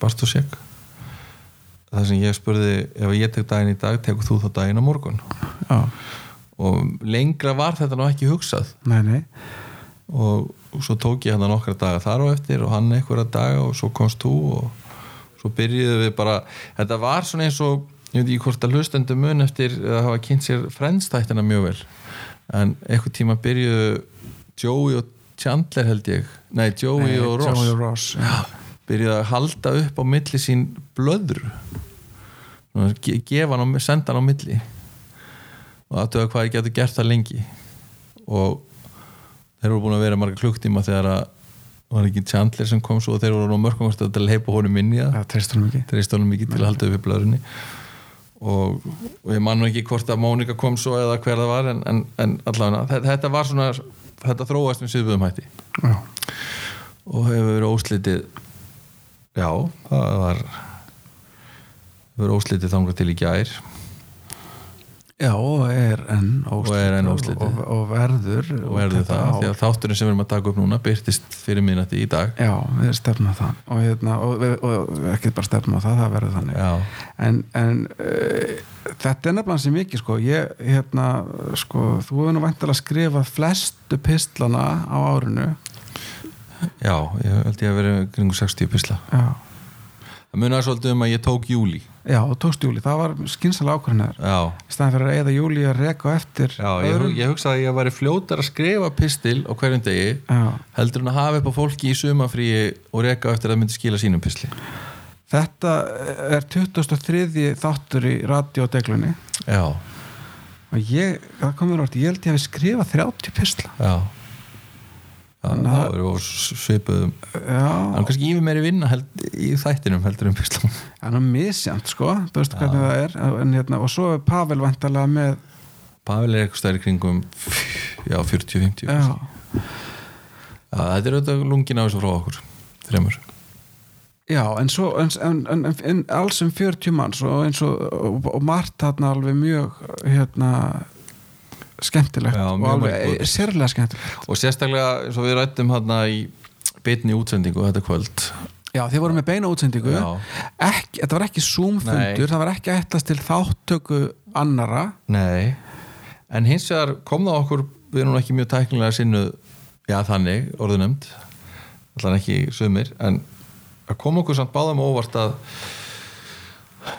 Bartosek það sem ég spurði ef ég tek daginn í dag, tekur þú þá daginn á morgun? Já, og lengra var þetta nú ekki hugsað. Nei, nei. Og svo tók ég hann nokkra daga þar á eftir og hann einhverja daga og svo komst þú og svo byrjuðum við bara þetta var svona eins og ég veit ekki hvort að hlustendur mun eftir að hafa kynnt sér frendstættina mjög vel en einhver tíma byrjuðu Joey og Chandler held ég. Nei, Joey Nei, og Ross. Joey og Ross já. Byrjuðu að halda upp á milli sín blöður gefa hann á, senda hann á milli. Og aðtöða hvað ég getur gert það lengi. Og þeir eru búin að vera marga klukktíma þegar að var ekki Chandler sem kom svo og þeir voru á mörgum að heipa honum inn í það. Ekki. Þeir stónum mikið til að halda upp í blöðurinn og, og ég man nú ekki hvort að Mónika kom svo eða hver það var en, en, en allavega þetta, var svona þetta þróast með sviðböðum hætti. Já, og hefur verið óslitið já, það var hefur verið óslitið þangað til í gær. Já og er enn Og óslitið. og, og verður og verður það, því að þátturinn sem við erum að taka upp núna byrtist fyrir minnati í dag. Já, við stefnum á það. Og, hérna, og, og, og ekki bara stefnum á það, það verður þannig. Já, en, en uh, þetta er nefnilega sem mikið sko, ég, hérna, sko, þú hefur nú vantilega skrifað flestu pistlana á árinu já, ég held ég að vera kringu 60 pisla já, það munar svolítið um að ég tók júli já og tókst júli, það var skynsalega ákvörðinir já, í staðan fyrir að eða júli að reka á eftir já ég, ég hugsaði að ég væri fljótar að skrifa pistil á hverjum degi já, heldur en að hafa upp á fólki í sumafríi og reka á eftir að myndi skila sínum pisli. Þetta er 23. þáttur í radiodeglunni. Já, og ég, það komur orðið, ég held ég að við skrifa 30 pistla. Já Þannig það að- eru svipuðum já, Það er kannski yfir meiri vinna held, í þættinum heldur um pislum það er misjant sko, þú veist hvernig það er. En, hérna, og svo er Pavel vantarlega með Pavel er eitthvað stærri kringum já, 40-50 já, Þetta er auðvitað lungin á þessu frá okkur þremur. Já en svo en, en, en, en alls um 40 manns og og, og, og margt þarna alveg mjög hérna skemmtilegt Já, og alveg sérlega skemmtilegt. Og sérstaklega eins og við rættum hérna í bitni útsendingu þetta kvöld. Já, þið voru með beina útsendingu. Ekki, Þetta var ekki Zoom-fundur það var ekki ætlast til þáttöku annara Nei, en hins vegar kom það okkur við erum ekki mjög tæknilega sinnu já þannig, orðunemt allan ekki sumir en að koma okkur samt báðum óvart að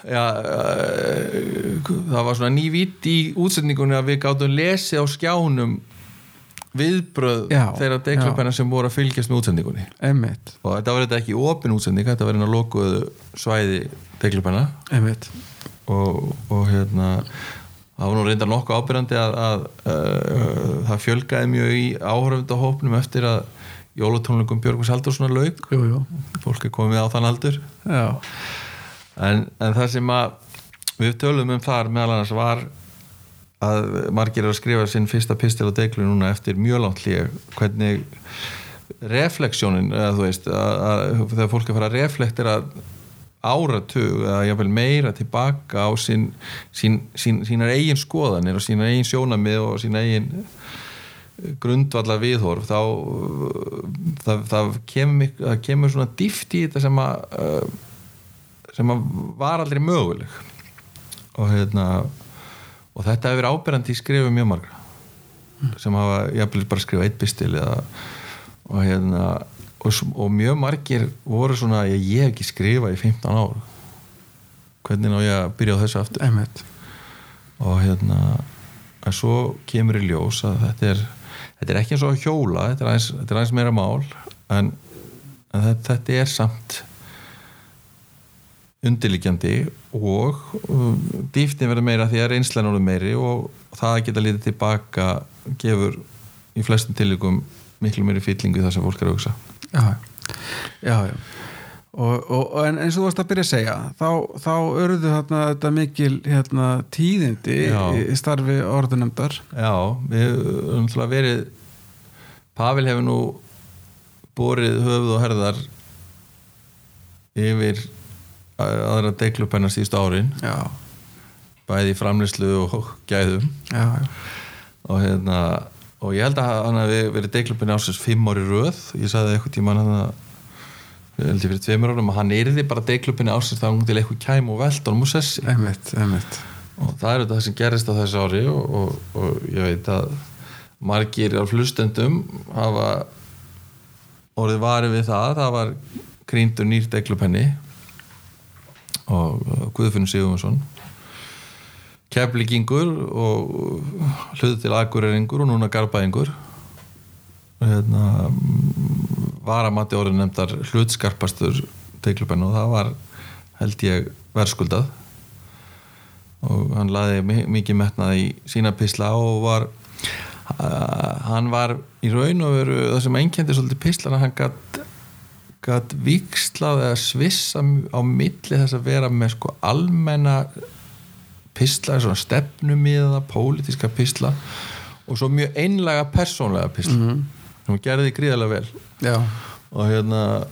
Já, uh, það var svona nývitt í útsendingunni að við gátum lesið á skjánum viðbröð Já, þeirra deglöpennar sem voru að fylgjast með útsendingunni. Einmitt, og þetta var þetta ekki opin útsending þetta var einn að lokuðu svæði einmitt. Og, og hérna það var nú reyndar nokkuð ábyrjandi að, að uh, það fjölgaði mjög í áhörfundahópnum eftir að jólatónleikum Björgvins Haldurssonar lauk. Jú, jú. fólk er komið á þann aldur. Já. En, en það sem að við tölum um þar meðal annars var að margir eru að skrifa sinn fyrsta pistil á deglu núna eftir mjög langt hlýja hvernig refleksjónin þegar fólk er að fara að reflektera áratug eða jáfnvel meira tilbaka á sín, sín, sín, sínar eigin skoðanir og sínar eigin sjónamið og sínar eigin grundvallar viðhorf þá það, það, kemur, það kemur svona dýft í þetta sem að uh, sem var aldrei möguleg. Og hérna og þetta hefur ábyrjandi í skrifum mjög margra sem hafa jafnvel bara skrifað eitt pistil eða og hérna og, og mjög margir voru svona ég, ég hef ekki skrifað í 15 ár. Hvernig ná ég að byrja á þessu aftur? Einmitt. Og hérna en svo kemur í ljós að þetta er þetta er ekki eins og hjóla þetta er aðeins meira mál en, en þetta, þetta er samt undirliggjandi og um, dýftin verður meira því að reynslan orður meiri og það að geta litið tilbaka gefur í flestum tilíkum miklu meiri fyllingu í það sem fólk er að hugsa já, já, já. Og, og, en eins og þú varst að byrja að segja þá, þá örðu þarna þetta mikil hérna, tíðindi Já. í, starfi orðunemdar Já, við höfum náttúrulega verið Pavel hefur nú borið höfuð og herðar yfir aðra deiklupennar síðust árin. Já, bæði framleyslu og gæðum. Já, já, og hérna og ég held að hann hafi verið deiklupenni ásins fimm ári röð, ég sagði eitthvað tíma hann að ég held ég fyrir tveimur árum að hann yrði bara deiklupenni ásins þá til eitthvað kæm og veld og sessi. Einmitt, einmitt. Og það er þetta það sem gerist á þessu ári og, og, og ég veit að margir af hlustendum hafa orðið varið við það það var krýndur nýr deglupenni og Guðfinnur Sigurðunsson keflingingur og hlutu til akureyringur og núna garbaðingur hérna, var að mati orðin nefndar hlutskarpastur deglupennu og það var held ég verðskuldað. Og hann laði mi- mikið metnað í sína pisla og var hann var í raun og veru það sem einkendi svolítið pislana hann gatt gat vikslað eða svissa á milli þess að vera með sko almenna pisla, svona stefnumiða pólitíska pisla og svo mjög einlega persónlega pisla Mhm. sem hann gerði gríðarlega vel. Já, og hérna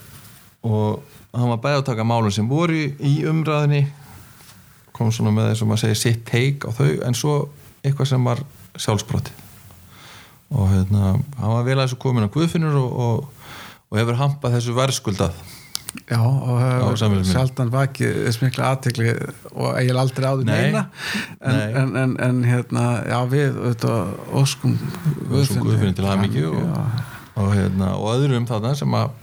og hann var bæði að taka málum sem voru í- umræðinni kom svona með þess að maður segir sitt teik á þau en svo eitthvað sem var sjálfsbroti og hérna hann var vel að þessu komin á Guðfinnur og, og, og hefur hampað þessu verðskuldað já og hefur sjaldan vakið þess mikla aðtekli og ég er aldrei áður Nei. neina. En, en, en, en hérna já við auðvitað, óskum Óskum Guðfinni til hamingju og- já, og, hérna, og öðrum þarna sem að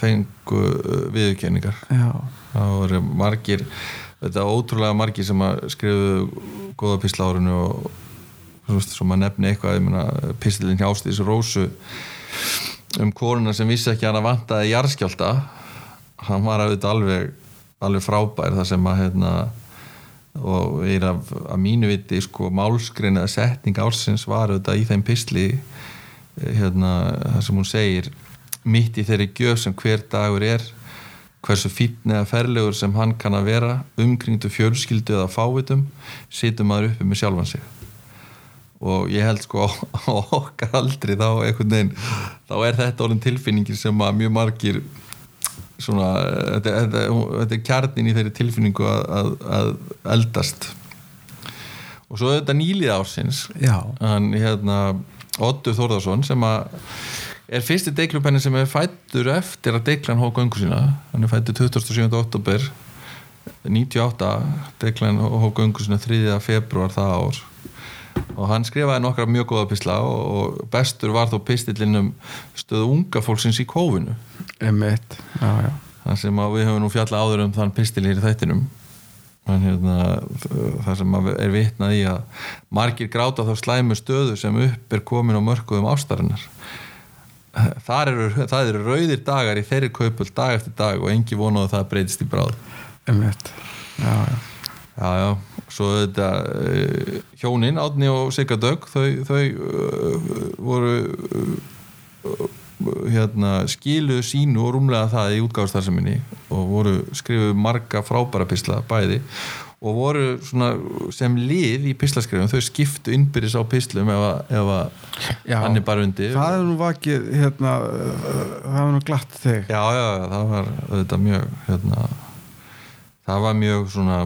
fengu uh, viðurkenningar. Það voru margir þetta ótrúlega margir sem að skrifu góða písla árinu og svo maður nefni eitthvað ég meina, píslinn hjá Ástíðs Rósu um koruna sem vissi ekki að hann vantaði jarðskjálta hann var auðvitað alveg alveg frábær það sem að hérna, og er af, að mínu viti sko málskrin eða setning ársins var auðvitað í þeim písli hérna, það sem hún segir mitt í þeirri gjöf sem hver dagur er hversu fínn eða ferlegur sem hann kann að vera umkringdu fjölskyldu eða fávitum situr maður uppi með sjálfan sig og ég held sko á okkar aldri þá einhvern veginn þá er þetta orðin tilfinningin sem að mjög margir svona þetta, þetta, þetta er kjarnin í þeirri tilfinningu að, að, að eldast og svo þetta nýlið ársins hann hérna Ottur Þórðarsson sem að er fyrsti deiklupenni sem er fættur eftir að deiklan hók göngu sína hann er fættur 27. oktober 98 deiklan hók göngu sína 3. februar það ár og hann skrifaði nokkra mjög góða pisla og, bestur var þó pistillinn um stöðu unga fólksins í kófinu. Einmitt. Já, já, þann sem við höfum nú fjalla áður um þann pistil hér í þættinum. Hérna það sem er vitnað í að margir gráta þá slæmu stöðu sem upp er komin á mörkuðum ástarinnar. Þar eru, það eru rauðir dagar í þeirri kaupul dag eftir dag og engi vonaðu að það breytist í bráð. Einmitt. Já, já. já já, svo þetta uh, hjónin, Átni og Sigga Dögg þau, þau uh, voru uh, hérna, skiluðu sínu og rúmlega það í útgáðstarseminni og voru skrifuð marga frábæra pisla bæði og voru svona sem lið í pislaskriðum, þau skiptu innbyrðis á pislum ef, að- ef Já. hann er bara undir. Það er nú vakið hérna, það er nú glatt þig. Já, já, já, það var þetta mjög hérna, það var mjög svona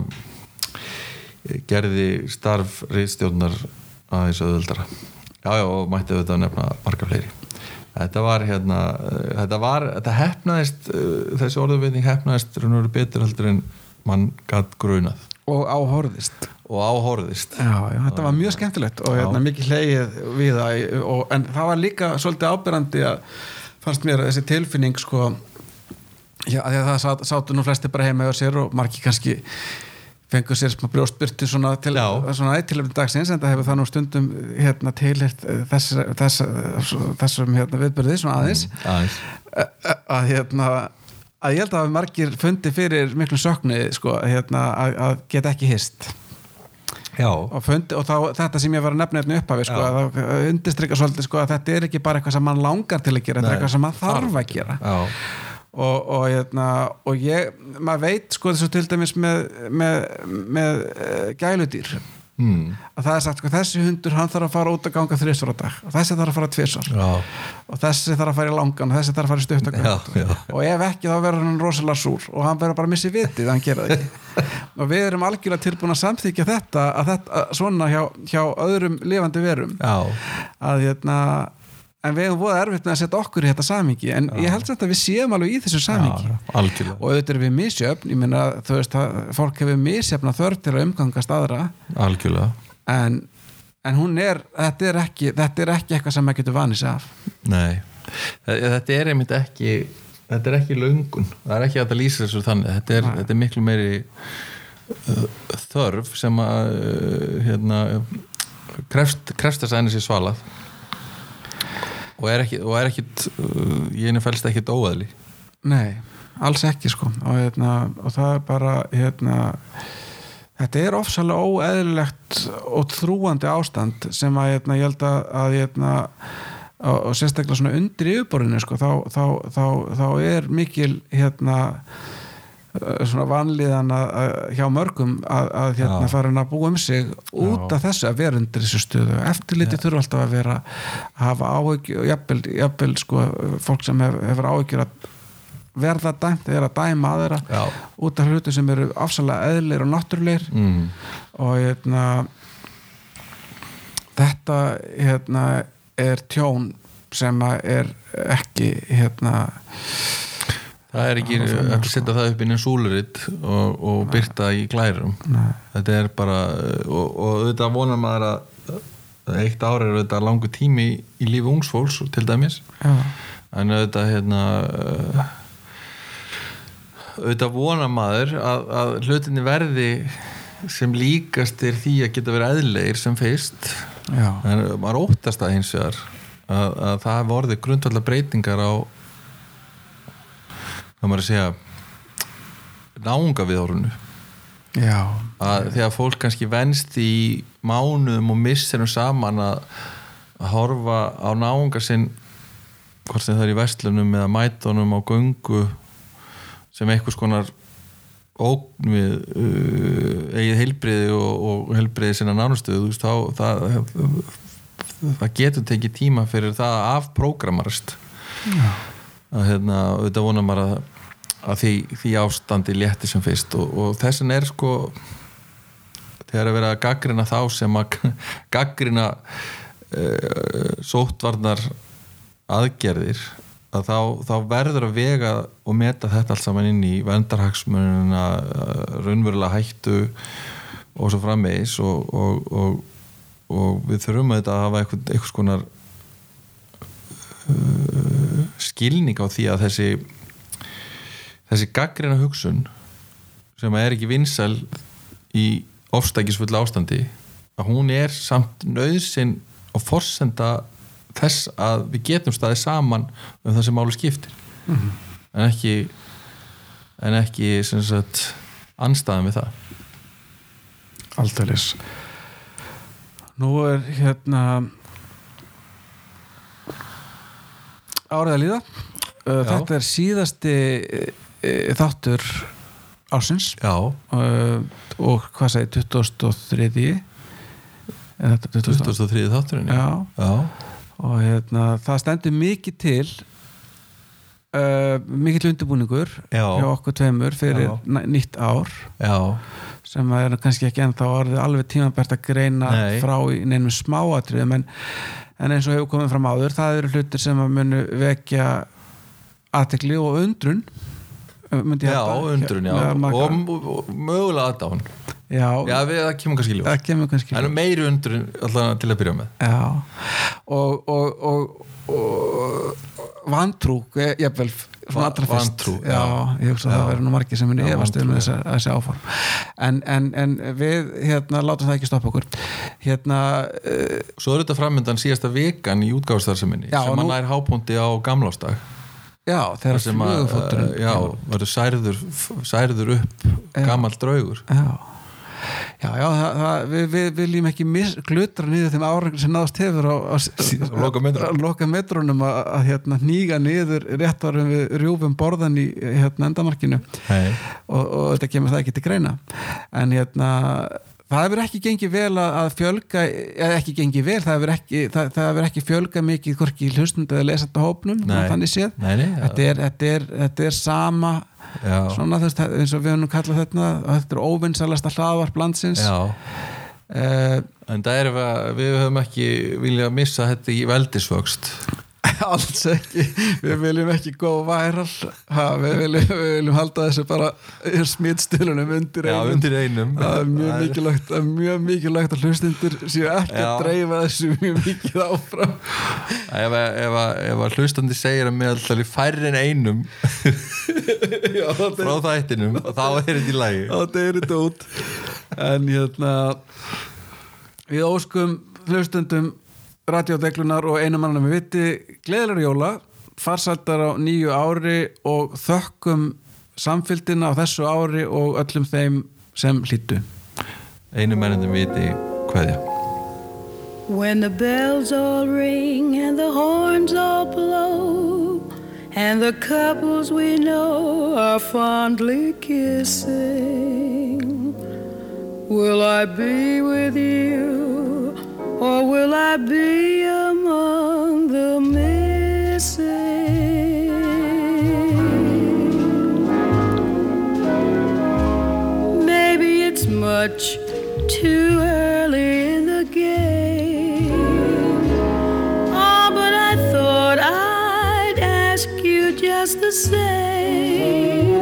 gerði starf reyðstjórnar aðeins auðvöldara já, já, og mætti auðvitað nefna marga fleiri. Þetta var hérna eh, þetta var, þetta hefnaðist eh, þessi orðuveitning hefnaðist veru betur heldur en mann gatt grunað. Og áhorðist og áhorðist Já, já, þetta var mjög skemmtilegt og hérna, mikið hlegið við það og, en það var líka svolítið ábyrrandi að fannst mér þessi tilfinning sko já, að það sát, sátu nú flesti bara heima hjá sér og margir kannski fengur sér smá brjóstbyrti svona til eittilefni dagsins en það hefur það nú stundum hérna tilhirt þess, þess, þessum hérna, viðbyrði svona aðeins. Aðeins. Að, að hérna að ég held að margir fundi fyrir miklu söknu sko, hérna, að, að geta ekki hist. Já, og, fundi, og þá, þetta sem ég var að nefna efni upphafi sko, Já. að það undistrykka svolítið sko, að þetta er ekki bara eitthvað sem mann langar til að gera þetta er Nei. eitthvað sem mann þarf að gera. Já, og, og, hérna, og ég maður veit sko þessu til dæmis með, með, með uh, gæludýr. Hmm. að það er sagt sko þessi hundur hann þarf að fara út að ganga þrisvar á dag. Og þessi þarf að fara tvisvar. Já, og þessi þarf að fara í langan og þessi þarf að fara í já. og ef ekki þá verður hann rosalega súr og hann verður bara að missi vitið að hann gera það ekki. Og við erum algjörlega tilbúin að samþykja þetta að þetta að svona hjá, hjá öðrum lifandi verum. Já. að hérna en við hefum voða erfitt með að setja okkur í þetta samingi en ég held samt að við séum alveg í þessu samingi já, og auðvitað erum við misjöfn ég meina þú veist að fólk hefur misjöfna þörf til að umgangast aðra. Algjörlega. En, en hún er þetta er ekki, þetta er ekki eitthvað sem maður getur vanið sig af. Nei, Þe- þetta er einmitt ekki þetta er ekki löngun. Það er ekki að lýsa þessu þannig. Þetta er, þetta er miklu meiri þörf sem að hérna krefst, krefst að henni sér svalað og er ekki og er ekkit, uh, ég henni fælst ekkit óæðli Nei, alls ekki sko. Og, hérna, og það er bara hérna, þetta er ofsalega óeðlilegt og þrúandi ástand sem að hérna, ég held að hérna, og, og sérstaklega svona undir yfirborðinu sko, þá, þá, þá, þá er mikil hérna svona vanlíðan að, að, hjá mörgum að, að hérna, fara að búa um sig út af þessu að vera undir þessu stöðu. Eftirliti þurfa alltaf að vera að hafa áhyggjur og jafnvel, jafnvel sko, fólk sem hef, hefur áhyggjur að verða dæmt eða að dæma aðra Já. út af hlutu sem eru afsalega eðlir og náttúrulegir. Mm. og hérna þetta hérna er tjón sem að er ekki hérna það er ekki að setja það upp inn í súluritt og, og byrta í glærum. Nei. þetta er bara og, og auðvitað vonar maður að að eitt ár er auðvitað langu tími í, lífi ungsfólks til dæmis. Já, en auðvitað hérna auðvitað vonar maður að, að hlutinni verði sem líkast er því að geta verið eðlegir sem já, en maður óttast það hins vegar að, að það orðið grundvallar breytingar á það maður að segja náunga við já. Að þegar fólk kannski venst í mánuðum og misserum saman að, að horfa á náunga sinn hvort sem það er í vestlunum eða mætunum á göngu sem einhvers konar ógn við uh, eigið heilbriði og, og heilbriði sinna nánustuðu þú veist, þá það, það getur tekið tíma fyrir það að afprógramarast að hérna, auðvitað vonar maður að, að því, því ástandi létti sem fyrst og, og þessin er sko þegar að vera að gaggrina þá sem að gaggrina uh, sóttvarnar aðgerðir að þá, þá verður að vega og meta þetta allt saman inn í vendarhagsmununa raunverulega hættu og svo frammeðis og, og, og, og við þurfum að þetta hafa eitthvað skonar uh, skilning á því að þessi þessi gaggrina hugsun sem er ekki vinsæl í ofstækisfull ástandi að hún er samt nöðsinn og forsenda þess að við getum staðið saman um það sem máli skiptir. En ekki en ekki sagt anstæðan við það. Aldeilis. Nú er hérna árið að líða. Þetta er síðasti þáttur ársins uh, og hvað segi 23. Þetta 23. 2003 þátturinn Já, Já, og hérna, það stendur mikið til uh, mikill undirbúningur Já. hjá okkur tveimur fyrir nýtt ár já, sem að er kannski ekki ennþá orðið alveg tímabært að greina Nei. frá í neinum smáatriðum en, en eins og hefur komið fram áður það eru hlutir sem að munu vekja aðtekli og undrun myndi ég halda, undrun, já. Og, og, og mögulega aðdáun. Já, Já, við, það kemur kannski ljós. Það kemur kannski En meiri undrun alltaf til að byrja með. Já. Og, og, og, og vantrú eh, jafnvel svona allra fyrst. vantrú, já, já. ég hugsa að það verður nú margir sem muni efast um þessi, áform. En, en, en við hérna látum það ekki stoppa okkur. Hérna uh, Svo er þetta framöndan síðasta vikan í útgáfstarfseminni Já, sem nú- að nær hápunkti á gamlástag já, þegar flugufótturinn uh, já, verður særður, særður upp Já. gamall draugur. Já. Já, já, það, það, við, við viljum ekki glutra niður þeim árangur sem náðast hefur á, á, Á loka metrunum. á loka metrunum að, að hérna, nýga niður rétt árum við rjúfum borðan í hérna, endamarkinu. Og, og þetta kemur það ekki til greina. En hérna það hefur ekki gengið vel að, að fjölga eða ekki gengið vel, það hefur ekki, það, það hefur ekki fjölga mikið hvorki hlustund eða lesandi hópnum, þannig séð. Nei, nei, þetta, er, þetta, er, þetta er sama Já. svona þú veist, eins og við höfum kallað þetta þetta er óvinnsalasta hlaðvarp landsins. Uh, en það er við, við höfum ekki viljað missa þetta í veldisvöxt alls ekki. Við viljum ekki góða væral ha, við, viljum, við viljum halda þessu bara smittstilunum undir Já, einum. undir einum. Það er mjög er- mikilvægt það er mjög mikilvægt að hlustundur séu ekki Já. að dreifa þessu mjög mikið áfram. Ef, ef, ef að hlustandi segir að meðal færri en einum Já, frá þættinum þá er þetta í lagi. Þá deyrir þetta út en hérna við óskum hlustundum radjódeglunar og einu mannum við viti gleðilega jóla farsaldar á nýju ári og þökkum samfylgdina á þessu ári og öllum þeim sem hlýttu Einu mennindum viti hverja When the bells all ring and the horns all blow, and the couples we know are fondly kissing, will I be with you or will I be among the missing? Maybe it's much too early in the game. Oh, but I thought I'd ask you just the same.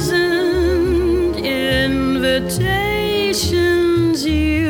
Thousand invitations you